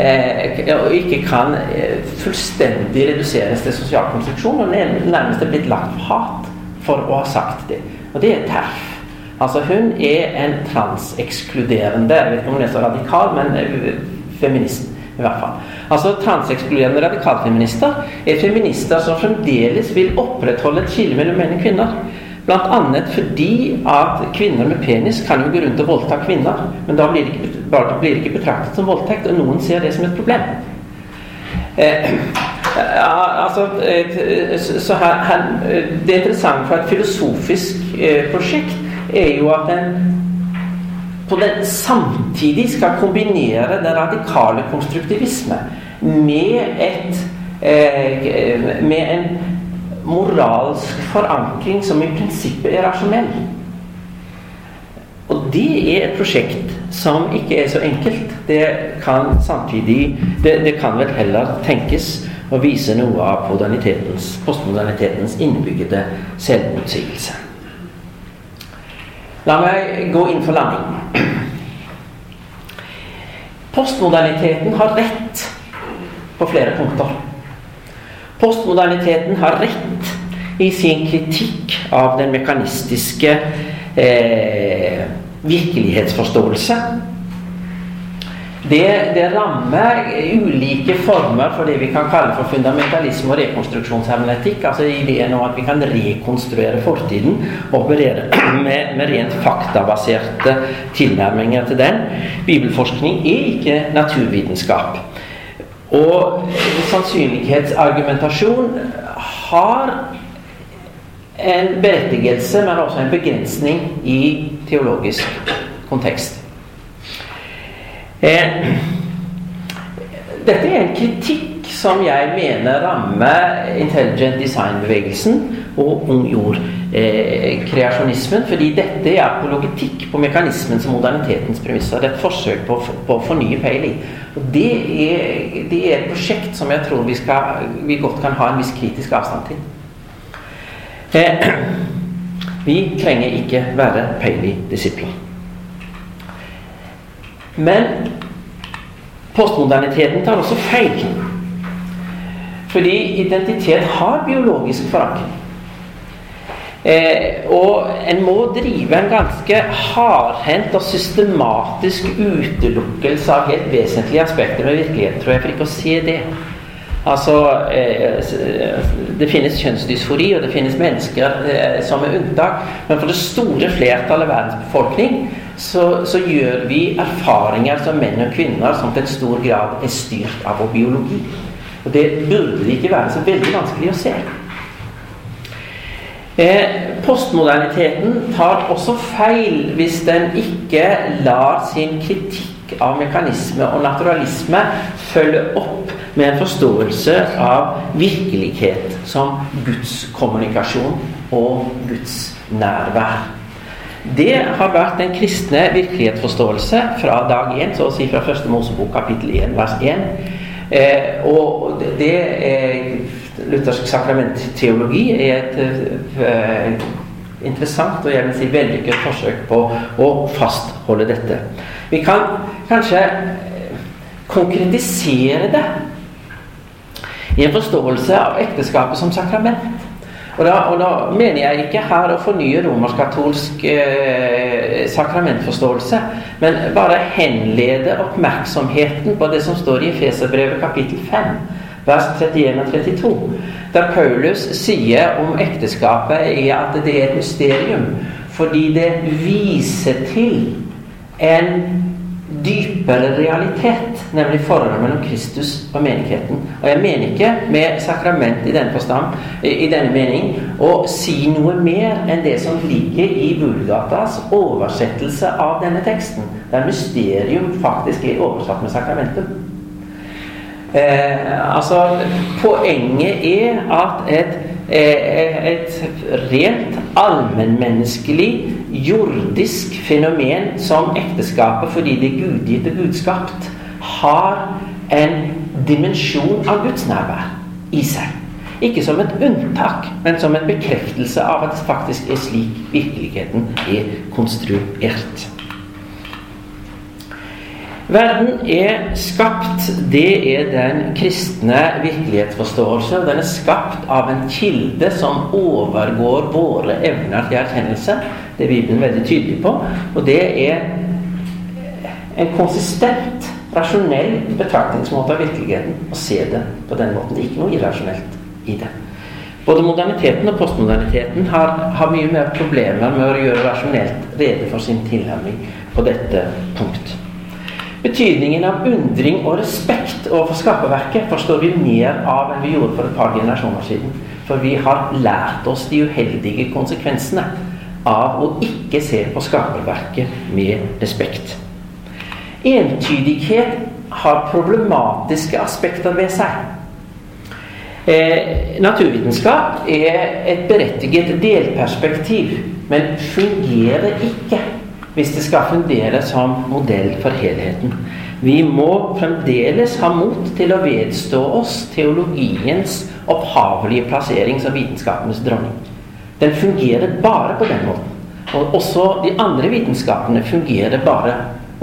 eh, og ikke kan eh, fullstendig reduseres til sosial konstruksjon, og nærmest er blitt lagt hat for å ha sagt det. Og det er TERF. Altså Hun er en transekskluderende Jeg vet ikke om hun er så radikal, men eh, feminist. I hvert fall. Altså Transekskluderende radikalfeminister er feminister som fremdeles vil opprettholde et skille mellom menn og kvinner. Bl.a. fordi at kvinner med penis kan jo gå rundt og voldta kvinner. Men da blir det ikke, blir det ikke betraktet som voldtekt, og noen ser det som et problem. Eh, altså, eh, så her, her, Det interessante for et filosofisk eh, prosjekt er jo at en på den samtidig skal kombinere den radikale konstruktivisme med et eh, med en moralsk forankring som i prinsippet er rasjonell. Og det er et prosjekt som ikke er så enkelt. Det kan samtidig Det, det kan vel heller tenkes å vise noe av postmodernitetens innbyggede selvmotsigelse. La meg gå inn for landing. Postmoderniteten har rett på flere punkter. Postmoderniteten har rett i sin kritikk av den mekanistiske eh, virkelighetsforståelse. Det, det, rammer ulike former for det vi kan kalle for fundamentalisme og rekonstruksjonshermenetikk. Altså ideen om at vi kan rekonstruere fortiden og operere med, med rent faktabaserte tilnærminger til den. Bibelforskning er ikke naturvitenskap. Og sannsynlighetsargumentasjon har en berettigelse, men også en begrensning i teologisk kontekst. Eh, dette er en kritikk som jeg mener rammer intelligent design-bevegelsen og ung jord-kreasjonismen. Eh, fordi dette er apologetikk på mekanismens og modernitetens premisser. Det er et forsøk på, på å fornye Paley. Det er, det er, et prosjekt som jeg tror vi, skal, vi godt kan ha en viss kritisk avstand til. Eh, vi trenger ikke være Paley-disipler. Men postmoderniteten tar også feil. Fordi identitet har biologisk forankring. Eh, og en må drive en ganske hardhendt og systematisk utelukkelse av helt vesentlige aspekter med virkeligheten, tror jeg, for ikke å se det. Altså, eh, Det finnes kjønnsdysfori, og det finnes mennesker eh, som er unntak. Men for det store flertallet av verdens befolkning så, så, gjør vi erfaringer som menn og kvinner som til en stor grad er styrt av vår biologi. Og det burde ikke være så veldig vanskelig å se. Eh, postmoderniteten tar også feil hvis den ikke lar sin kritikk av mekanisme og naturalisme følge opp med en forståelse av virkelighet som Guds kommunikasjon og Guds nærvær. Det har vært den kristne virkelighetsforståelse fra dag 1, så å si fra første Mosebok kapittel 1 vers 1. Eh, og det er luthersk sakramentteologi er et eh, interessant og jeg vil si vellykket forsøk på å fastholde dette. Vi kan kanskje konkretisere det i en forståelse av ekteskapet som sakrament. Og da, og da, mener jeg ikke her å fornye romersk-katolsk eh, sakramentforståelse, men bare henlede oppmerksomheten på det som står i Feserbrevet kapittel 5, vers 31 og 32. Der Paulus sier om ekteskapet at det er et mysterium fordi det viser til en dypere realitet, nemlig forholdet mellom Kristus og menigheten. Og jeg mener ikke med sakrament i denne forstand, i denne mening, å si noe mer enn det som ligger i Vulgatas oversettelse av denne teksten, der mysterium faktisk er oversatt med sakramentum. Eh, altså, poenget er at et, eh, et rent allmennmenneskelig jordisk fenomen som ekteskapet fordi det gudgitte gudgitt gudskapt, har en dimensjon av Guds nærvær i seg. Ikke som et unntak, men som en bekreftelse av at det faktisk er slik virkeligheten er konstruert. Verden er skapt. Det er den kristne virkelighetsforståelse. Den er skapt av en kilde som overgår våre evner til erkjennelse. Det er Bibelen veldig tydelig på. Og det er en konsistent, rasjonell betraktningsmåte av virkeligheten å se det på den måten. Det er ikke noe irrasjonelt i det. Både moderniteten og postmoderniteten har, har mye mer problemer med å gjøre rasjonelt rede for sin tilnærming på dette punkt. Betydningen av undring og respekt overfor skaperverket forstår vi mer av enn vi gjorde for et par generasjoner siden. For vi har lært oss de uheldige konsekvensene av å ikke se på skaperverket med respekt. Entydighet har problematiske aspekter ved seg. Eh, naturvitenskap er et berettiget delperspektiv, men fungerer ikke hvis det skal fremdeles ha modell for helheten. Vi må fremdeles ha mot til å vedstå oss teologiens opphavelige plassering som vitenskapenes dronning. Den fungerer bare på den måten. Og også de andre vitenskapene fungerer bare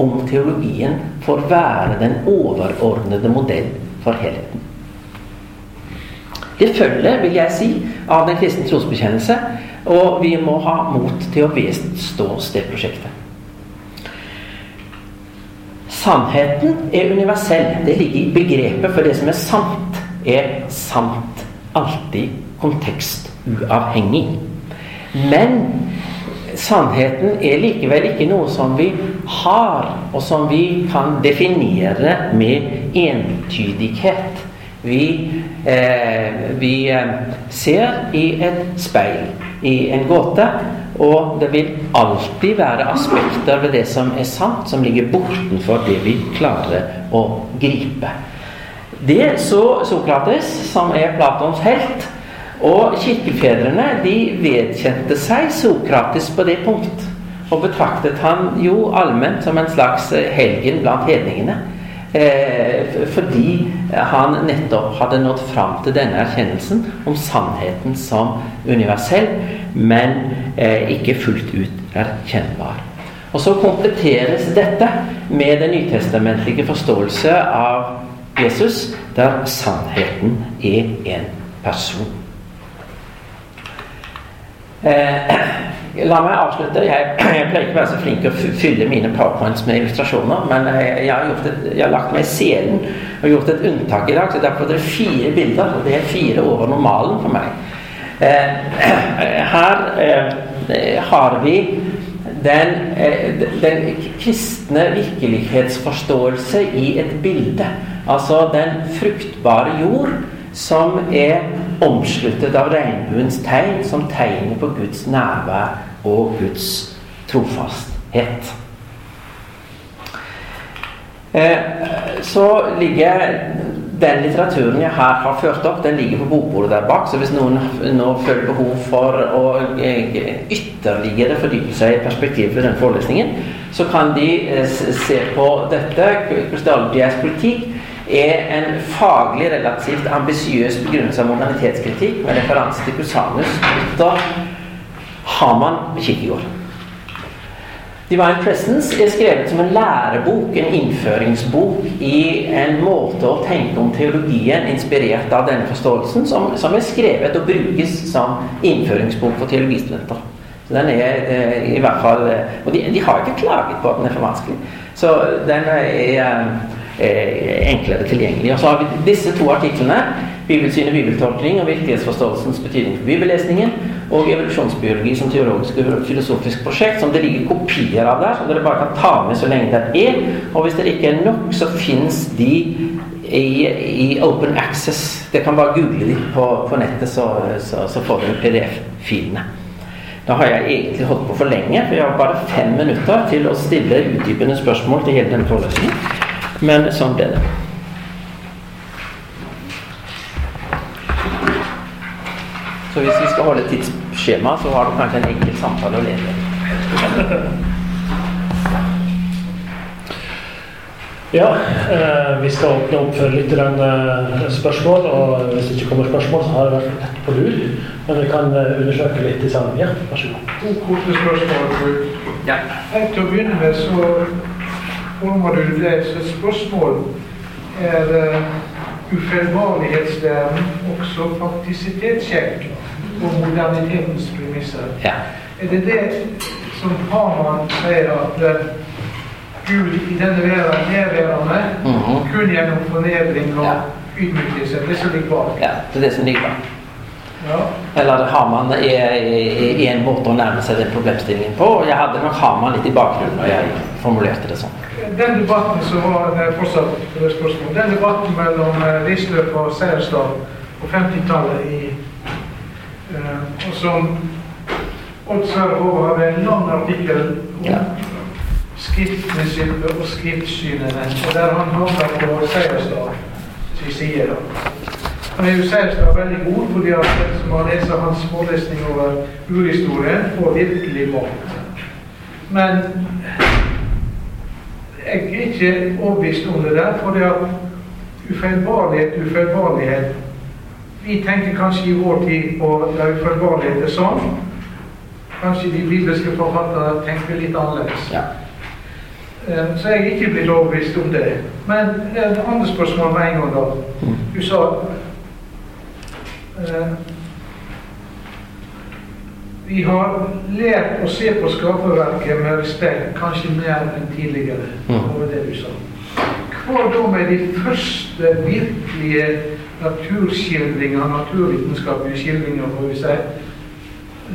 om teologien får være den overordnede modell for helheten. Det følger, vil jeg si, av den kristne trosbekjennelse, og vi må ha mot til å vedstå oss det prosjektet. Sannheten er universell. Det ligger i begrepet for det som er sant, er sant alltid kontekstuavhengig. Men sannheten er likevel ikke noe som vi har, og som vi kan definere med entydighet. Vi, eh, vi eh, ser i et speil, i en gåte, og det vil alltid være aspekter ved det som er sant, som ligger bortenfor det vi klarer å gripe. Det så Sokrates, som er Platons helt, og kirkefedrene de vedkjente seg Sokrates på det punkt. Og betraktet han jo allment som en slags helgen blant hedningene. Eh, fordi han nettopp hadde nådd fram til denne erkjennelsen om sannheten som universell, men eh, ikke fullt ut erkjennbar. Og så kompletteres dette med den nytestamentlige forståelse av Jesus, der sannheten er en person. Eh, La meg avslutte. Jeg, jeg, pleier ikke å være så flink til å fylle mine powerpoints med illustrasjoner, men jeg, jeg, har, et, jeg har, lagt meg i selen og gjort et unntak i dag. Så derfor er det fire bilder, og det er fire over normalen for meg. Eh, her eh, har vi den, eh, den, kristne virkelighetsforståelse i et bilde. Altså den fruktbare jord som er omsluttet av regnbuens tegn som tegner på Guds nærvær og Guds trofasthet. Eh, så ligger den litteraturen jeg her har ført opp, den ligger på bokbordet der bak. Så hvis noen nå føler behov for å eh, ytterligere fordype seg i perspektivet for den forelesningen, så kan de eh, se på dette. Krystalldias politikk er en faglig relativt ambisiøs begrunnelse av modernitetskritikk med referanse til Kusanus, Luther, Haman, Kirkegård. Divine Presence er skrevet som en lærebok, en innføringsbok i en måte å tenke om teologien inspirert av denne forståelsen, som, som er skrevet og brukes som innføringsbok for teologistudenter. Så den er eh, i hvert fall eh, Og de, de, har ikke klaget på at den er for vanskelig. Så den er eh, enklere tilgjengelig. Og så har vi disse to artiklene. Bibelsyn og bibeltolkning og virkelighetsforståelsens betydning for bibellesningen og evolusjonsbiologi som teologisk og filosofisk prosjekt, som det ligger kopier av der, som dere bare kan ta med så lenge det er. Og hvis det ikke er nok, så fins de i, i, open access. Det kan bare google de på, på nettet, så, så, så får dere PDF-filene. Da har jeg egentlig holdt på for lenge, for jeg har bare fem minutter til å stille utdypende spørsmål til hele denne forelesningen. Men sånn ble det. Så hvis vi skal holde tidsskjema, så har du kanskje en enkel samtale å leve Ja, eh, vi skal åpne opp for litt eh, spørsmål. Og hvis det ikke kommer spørsmål, så har det vært lett på lur. Men vi kan eh, undersøke litt i sammen. Ja, vær så god. To korte spørsmål. Ja. Til å begynne med så kommer du lese spørsmål. Er uh, ufeilbarlighetslæren også faktisitetssjekk? På modernitetens premisser. Ja. Er det det som Haman sier at uh, Gud i denne verden nedværende mm -hmm. kun gjennom fornedring og ja. ydmykelse? Det som ligger bak? Ja, det er det som ligger bak. Ja. Eller Haman er, er, en måte å nærme seg den problemstillingen på. og Jeg hadde nok Haman litt i bakgrunnen når jeg formulerte det sånn. Den debatten som var fortsatt spørsmål, den debatten mellom Risløff og Seierstad på 50-tallet i Eh, og som Odd Sverre har en lang artikkel om ja. skriftprinsippet og skriftsynene. Og der han handler på Seierstad sin side. Han er jo Seierstad veldig god, fordi at som har lest hans forelesning over urhistorien, får virkelig mat. Men jeg er ikke overbevist om det der, for det at ufeilbarlighet, ufeilbarlighet vi tenker kanskje i vår tid på ufølgbarlighet er sånn. Kanskje de bibelske forfattere tenker litt annerledes. Ja. Eh, så jeg er ikke blitt overbevist om det. Men det er et andre spørsmål med en gang, da. Mm. Du sa uh, Vi har lært å se på skaperverket med respekt, kanskje mer enn tidligere. Mm. Det det du sa. Hva da med de første virkelige naturskildringer, naturvitenskapelige skildringer, får vi si.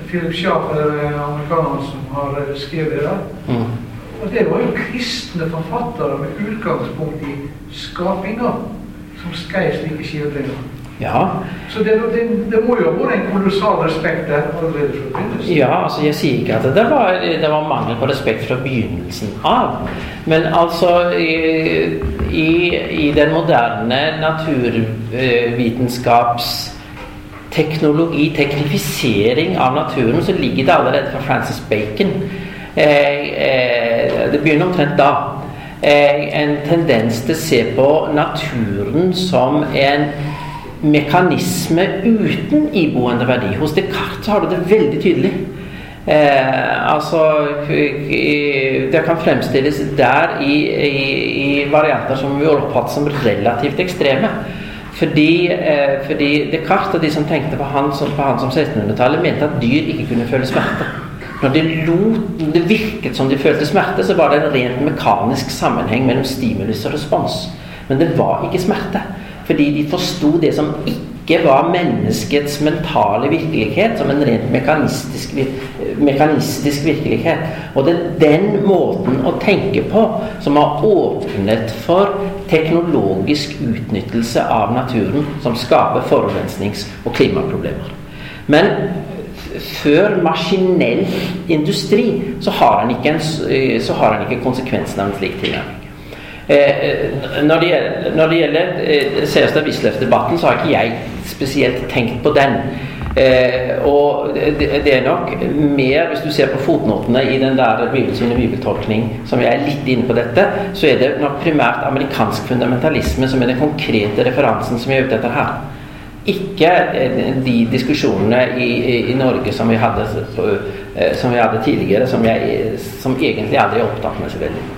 Philip Schaff er amerikaneren som har skrevet det. Mm. Og det var jo kristne forfattere med utgangspunkt i skapinga som skrev slike skildringer. Ja. Så det, det, det, må jo ha vært en kolossal respekt der allerede fra begynnelsen? Ja, altså jeg sier ikke at det var, det var mangel på respekt fra begynnelsen av. Men altså i, i, i den moderne naturvitenskaps teknologi, teknifisering av naturen, så ligger det allerede fra Francis Bacon. Eh, eh, det begynner omtrent da. Eh, en tendens til å se på naturen som en mekanisme uten iboende verdi. Hos Descartes har du det veldig tydelig. Eh, altså Det kan fremstilles der i, i, i varianter som vi oppfatter som relativt ekstreme. Fordi, eh, fordi Descartes og de som tenkte på han som, som 1600-tallet, mente at dyr ikke kunne føle smerte. Når de lot, det virket som de følte smerte, så var det en rent mekanisk sammenheng mellom stimulus og respons. Men det var ikke smerte. Fordi de forsto det som ikke var menneskets mentale virkelighet, som en rent mekanistisk, mekanistisk virkelighet. Og det er den måten å tenke på som har åpnet for teknologisk utnyttelse av naturen som skaper forurensnings- og klimaproblemer. Men før maskinell industri så har han ikke, en, en ikke konsekvensen av en slik tilnærming. Eh, når, det gjelder, når det gjelder eh, Serstad Wisløff-debatten, så har ikke jeg spesielt tenkt på den. Eh, og det, er nok mer, hvis du ser på fotnotene i den der bibelsyn og bibeltolkning, som jeg er litt inne på dette, så er det nok primært amerikansk fundamentalisme som er den konkrete referansen som jeg er ute etter her. Ikke eh, de diskusjonene i, i, Norge som vi, hadde, eh, som vi hadde tidligere, som, jeg, som egentlig aldri er opptatt med så veldig.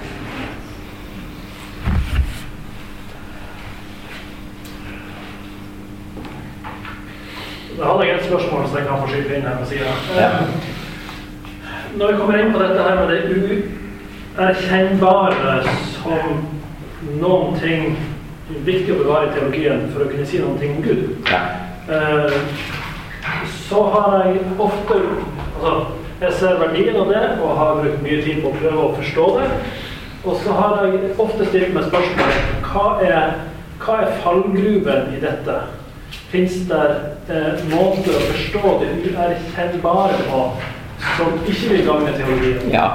Da hadde jeg et spørsmål som jeg kan få skyte inn her på sida. Ja. Når vi kommer inn på dette her med det uerkjennbare som noen ting viktig å bevare i teologien for å kunne si noe om Gud, ja. Eh, så har jeg ofte altså, Jeg ser verdien av det og har brukt mye tid på å prøve å forstå det. Og så har jeg ofte stilt meg spørsmålet hva er, hva er fallgruven i dette? Fins det eh, måter å forstå det uerkjennbare på som ikke vil gagne teologien? Ja,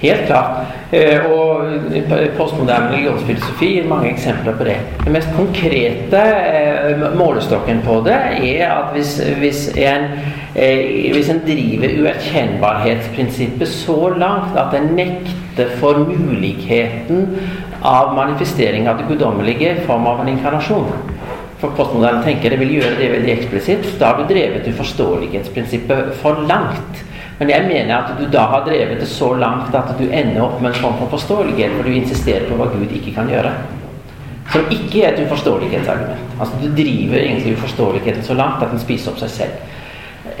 helt klart. Eh, og postmoderne religionsfilosofi gir mange eksempler på det. Den mest konkrete eh, målestokken på det er at hvis, hvis, en, eh, hvis en driver uerkjennbarhetsprinsippet så langt at en nekter for muligheten av manifestering av det guddommelige i form av en inkarnasjon for postmoderne tenkere vil gjøre det veldig eksplisitt. Da har du drevet uforståelighetsprinsippet for langt. Men jeg mener at du da har drevet det så langt at du ender opp med en form for forståelighet, hvor du insisterer på hva Gud ikke kan gjøre. Som ikke er et uforståelighetsargument. Altså Du driver egentlig uforståeligheten så langt at den spiser opp seg selv.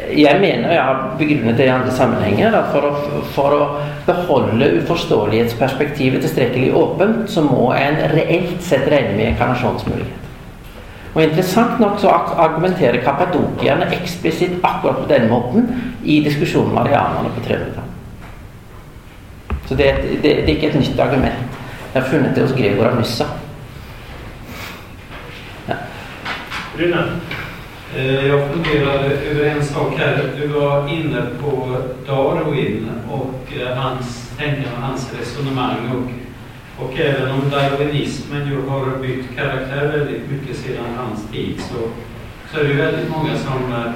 Jeg mener, og jeg har begrunnet det i andre sammenhenger, at for å, for å beholde uforståelighetsperspektivet tilstrekkelig åpent, så må en reelt sett regne med inkarnasjonsmulighet. Og Interessant nok så argumenterer kappadokierne eksplisitt akkurat på den måten i diskusjonen med arianerne på 300 Så det, det, det, er ikke et nytt argument. Jeg har funnet det hos Gregor av Nyssa. Ja. Rune? Eh, jag funderade över en sak här. Du var inne på Darwin och eh, hans hans resonemang. Och även om darwinismen ju har bytt karaktär väldigt mycket sedan hans tid så, så är det väldigt många som eh,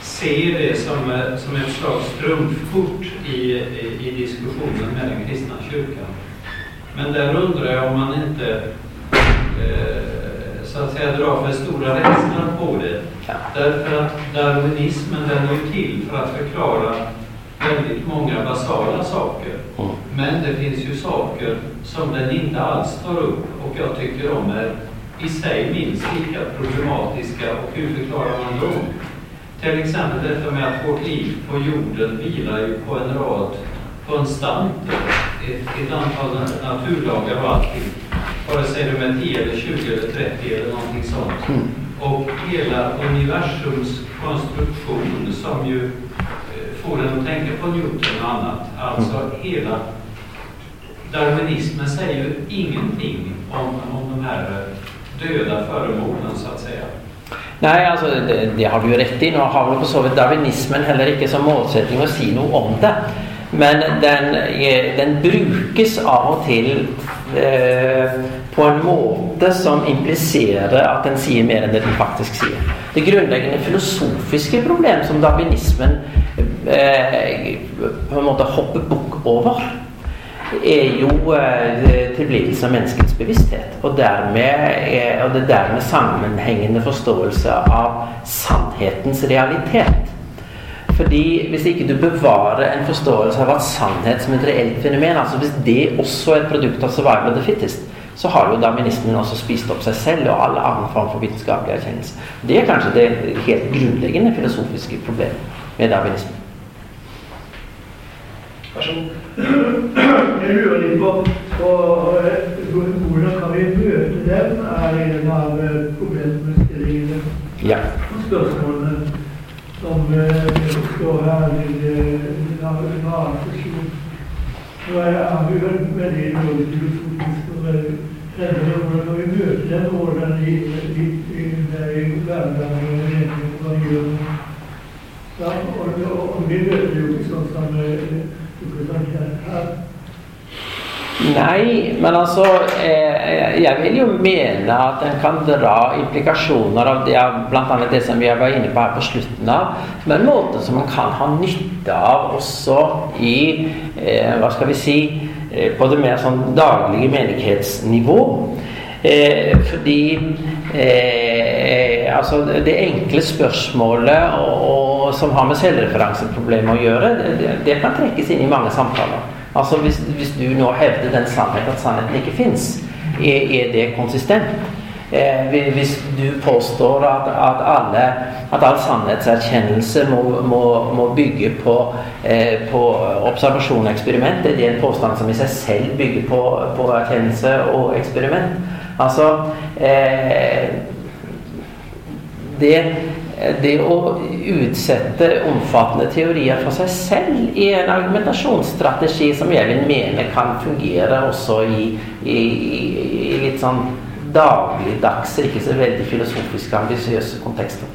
ser det som, eh, som ett slags trumfkort i, i, i, diskussionen med den kristna kyrkan. Men där undrar jag om man inte eh, så att säga drar för stora rädslan på det. Därför att darwinismen den är ju till för att förklara väldigt många basala saker. Men det finns ju saker som den inte alls tar upp och jag tycker de är i sig minst lika problematiska och hur förklarar man dem? Till exempel detta med att vårt liv på jorden vilar ju på en rad konstanter, ett, ett antal naturlagar och allting. Vare sig de är 10 eller 20 eller 30 eller någonting sånt. Mm. Och hela universums konstruktion som ju får en att tänka på Newton och annat. Alltså mm. hela darwinismen säger ju ingenting om, om de här döda föremålen så att säga. Nei, altså, det, det, har du jo rett i. Nå har vel for så vidt darwinismen heller ikke som målsetting å si noe om det. Men den, den brukes av og til eh, på en måte som impliserer at den sier mer enn det den faktisk sier. Det grunnleggende filosofiske problem som darwinismen eh, på en måte hopper bukk over, er jo eh, tilblivelse av menneskets bevissthet. Og, dermed, er og det dermed sammenhengende forståelse av sannhetens realitet. Fordi Hvis ikke du bevarer en forståelse av at sannhet som et reelt fenomen, altså hvis det også er et produkt av survival of the fittest, så har jo darwinismen også spist opp seg selv og alle andre form for vitenskapelig erkjennelse. Det er kanskje det helt grunnleggende filosofiske problemet med darwinismen. Jeg lurer litt på, på hvordan kan vi møte dem, er en av problemstillingene. Ja. Spørsmålene som står her til en annen sesjon. Så jeg vi hørt veldig dårlig filosofisk og Denne hvordan vi møte den hvordan i, er i, hverdagen og gjør og, og, og vi møter jo ikke sånn som. Nei, men altså eh, Jeg vil jo mene at en kan dra implikasjoner av det bl.a. det som vi var inne på her på slutten av, men en måte som man kan ha nytte av også i eh, Hva skal vi si eh, På det mer sånn daglige menighetsnivå. Eh, fordi eh, altså det enkle spørsmålet og, og, som har med selvreferanseproblemet å gjøre, det, det kan trekkes inn i mange samtaler. Altså hvis, hvis, du nå hevder den sannheten at sannheten ikke fins, er, er, det konsistent? Eh, hvis du påstår at, at, alle, at all sannhetserkjennelse må, må, må bygge på, eh, på observasjon og eksperiment, er det en påstand som i seg selv bygger på, på erkjennelse og eksperiment? Altså eh, det det å utsette omfattende teorier for seg selv i en argumentasjonsstrategi som jeg vil mene kan fungere også i, i, i litt sånn dagligdagse, ikke så veldig filosofiske, ambisiøse kontekster.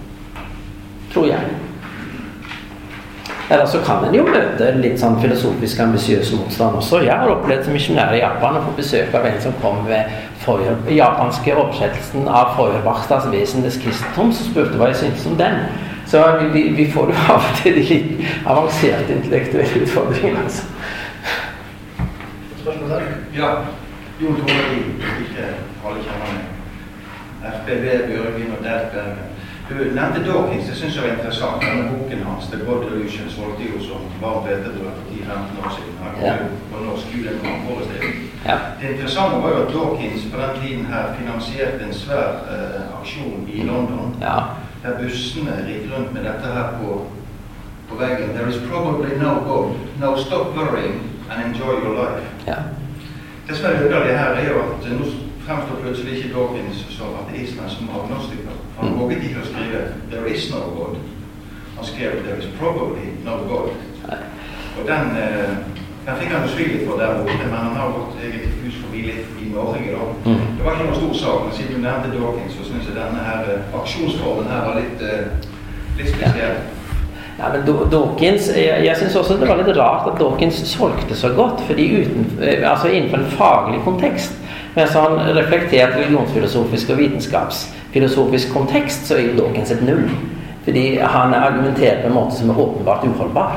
Tror jeg. Eller så kan en jo møte litt sånn filosofisk ambisiøs motstand også. Jeg har opplevd som misjonær i Japan å få besøk av en som kom Feuer, japanske oversettelsen av Feuerbachstas 'Vesenes kristendom', som spurte hva jeg syntes om den. Så vi, vi får jo av og til de litt avanserte intellektuelle utfordringene. Altså. Spørsmål der? Ja. Jon Tore Lien, ikke alle kjenner meg. FPV, Bjørgen og Delpen. Du nevnte Dawkins, det syns jeg var interessant. Denne boken hans, 'The God solgte jo som varmt hvetebrød for 10-15 år siden. Her ja. på norsk juleforestilling. Ja. Det interessante var jo at Dawkins på den tiden her finansierte en svær eh, aksjon i London. Ja. Der bussene gikk rundt med dette her på, på veggen. There is probably no gold. No stop worrying and enjoy your life. Ja. Det som er underlig her, er jo at nå fremstår plutselig ikke Dawkins som ateist, men som agnostiker. Han mm. våget ikke å skrive 'There is no God'. Han skrev 'There is probably no God'. Og den, eh, den fikk han for der borte, men han har gått eget hus forbi litt i Norge. da. Mm. Det var ikke noen stor sak, men siden du nevnte Dawkins, så syns jeg denne her eh, aksjonsformen her var litt, eh, litt spesiell. Ja, men Dawkins, Jeg, jeg syns også det var litt rart at Dawkins solgte så godt. fordi uten, altså Innenfor en faglig kontekst mens han reflekterte religionsfilosofisk og vitenskapsfilosofisk kontekst, så er jo Dawkins et null. Fordi han argumenterer på en måte som er åpenbart uholdbar.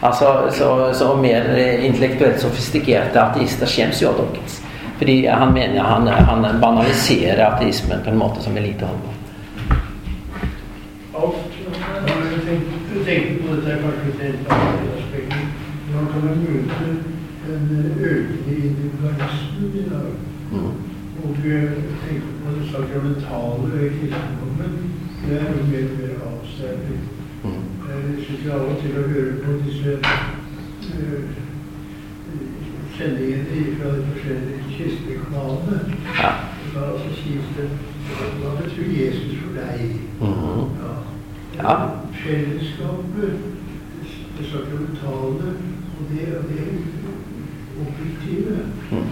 Altså, så, så mer intellektuelt sofistikerte ateister skjems jo av Dawkins. Fordi han mener han, han banaliserer ateismen på en måte som er lite holdbar. tenker på dette kanskje til et annet aspekt. Man kan møte en økende individualisme i dag. Mm. Og tenker på det sakramentale kristendommen. Det er jo mer og mer avstendig. Jeg syns av og til å høre på disse uh, sendingene fra de forskjellige kirkekanalene. Ja. Da altså sies det Hva betyr Jesus for deg? Mm. Ja. ja. Fellesskapet, det sakramentale og det, og det objektive. Mm.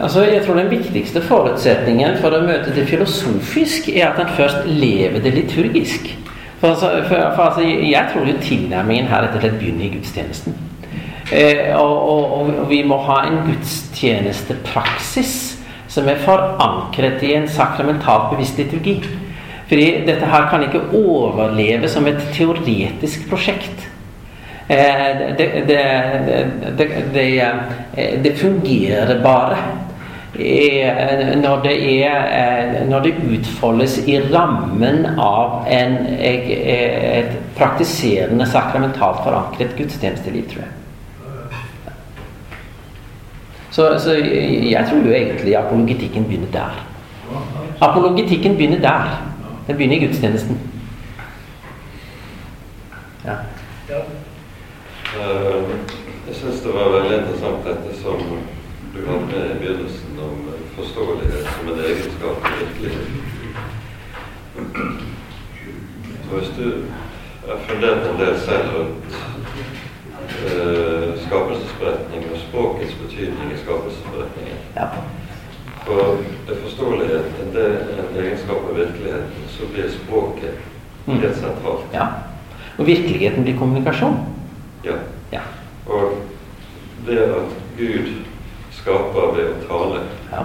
Altså, jeg tror Den viktigste forutsetningen for å møte det filosofisk, er at en først lever det liturgisk. For, altså, for, for altså, Jeg tror jo tilnærmingen her rett og slett begynner i gudstjenesten. Eh, og, og, og, vi må ha en gudstjenestepraksis som er forankret i en sakramentalt bevisst liturgi. Fordi dette her kan ikke overleve som et teoretisk prosjekt. Eh, det, det, det, det, fungerer bare eh, når det, er, eh, når det utfoldes i rammen av en, et praktiserende, sakramentalt forankret gudstjenesteliv, tror jeg. Så, så, jeg tror jo egentlig apologitikken begynner der. Apologitikken begynner der. Den begynner i gudstjenesten. Ja. Eh, jeg syns det var veldig interessant dette som du hadde med i begynnelsen, om forståelighet som en egenskap i virkeligheten. og hvis du har fundert en del selv rundt uh, skapelsesberetning og språkets betydning i skapelsesberetningen. Ja. For det forståelighet, det er en egenskap av virkeligheten, så blir språket Mm. helt sentralt. ja. Og virkeligheten blir kommunikasjon. Ja. Ja. Og det at Gud skaper ved å tale, ja.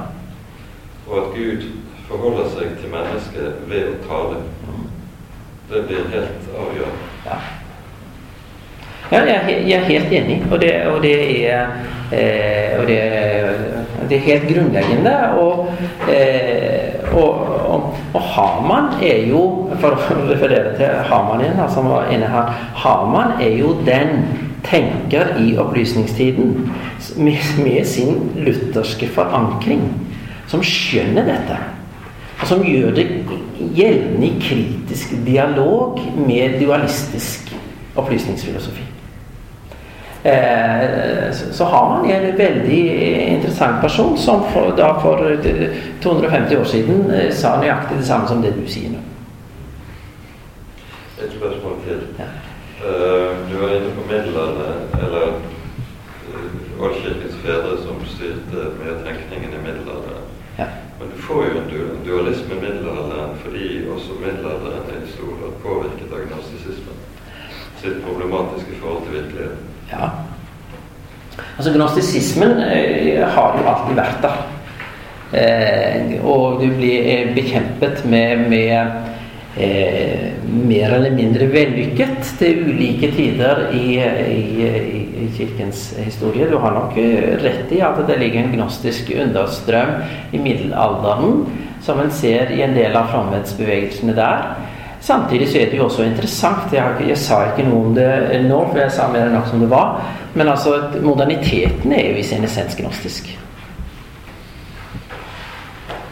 og at Gud forholder seg til mennesket ved å tale, det blir helt avgjørende. Ja. Ja, jeg jeg er helt enig, og det, og det er eh, og det, det er helt grunnleggende. Og, eh, og, og, og Haman er jo, for å referere til Haman igjen, som var inne her Haman er jo den tenker i opplysningstiden med, med sin lutherske forankring som skjønner dette. Og som gjør det gjeldende i kritisk dialog med dualistisk opplysningsfilosofi. Eh, så, så har man en veldig interessant person som for, da for eh, 250 år siden eh, sa nøyaktig det samme som det du sier nå. Et spørsmål til. Ja. Eh, du var inne på midlene, eller uh, fedre som styrte med tenkningen i middelalderen. Ja. Men du får jo en dualisme i middelalderen fordi også middelalderen er i stor grad påvirket av gnostisismen. Sitt problematiske forhold til virkeligheten. Ja. Altså Gnostisismen eh, har jo alltid vært der. Eh, og du blir eh, bekjempet med, med eh, mer eller mindre vellykket til ulike tider i, i, i, kirkens historie. Du har nok eh, rett i at det ligger en gnostisk understrøm i middelalderen, som en ser i en del av fromhetsbevegelsene der. Samtidig så er det jo også interessant Jeg, jeg sa ikke noe om det nå, for jeg sa mer enn nok som det var. Men altså, moderniteten er jo i sin essens gnostisk.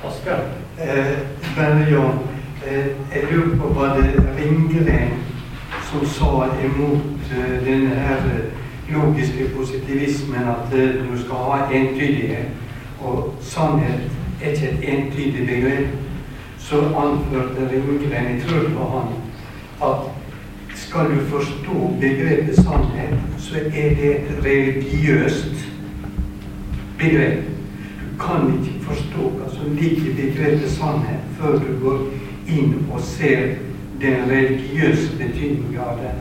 Asbjørn? Eh, men Jan, eh, jeg lurer på hva det Ringgren som sa imot eh, denne her eh, logiske positivismen at eh, du skal ha entydighet, og sannhet er ikke et entydig begrep. Så anførte Ringgren, jeg tror på han, at skal du forstå begrepet sannhet, så er det et religiøst begrep. Du kan ikke forstå hva som ligger i begrepet sannhet før du går inn og ser den religiøse betydningen av det.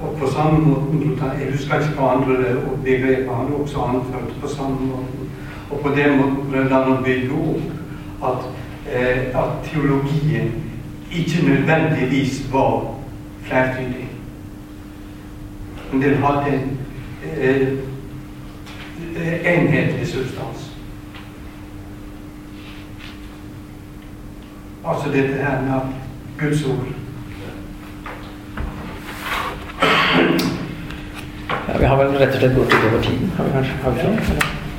Og på samme måten, Jeg husker ikke hva andre begreper han også anførte på samme måten. Og på den måten prøvde han å bygge opp at, at teologien ikke nødvendigvis var flertydig. Men den hadde en eh, eh, enhetlig substans. Altså dette her med at Guds ord Ja, vi har vel rett og slett gått utover tiden. Har vi? Har vi sånn?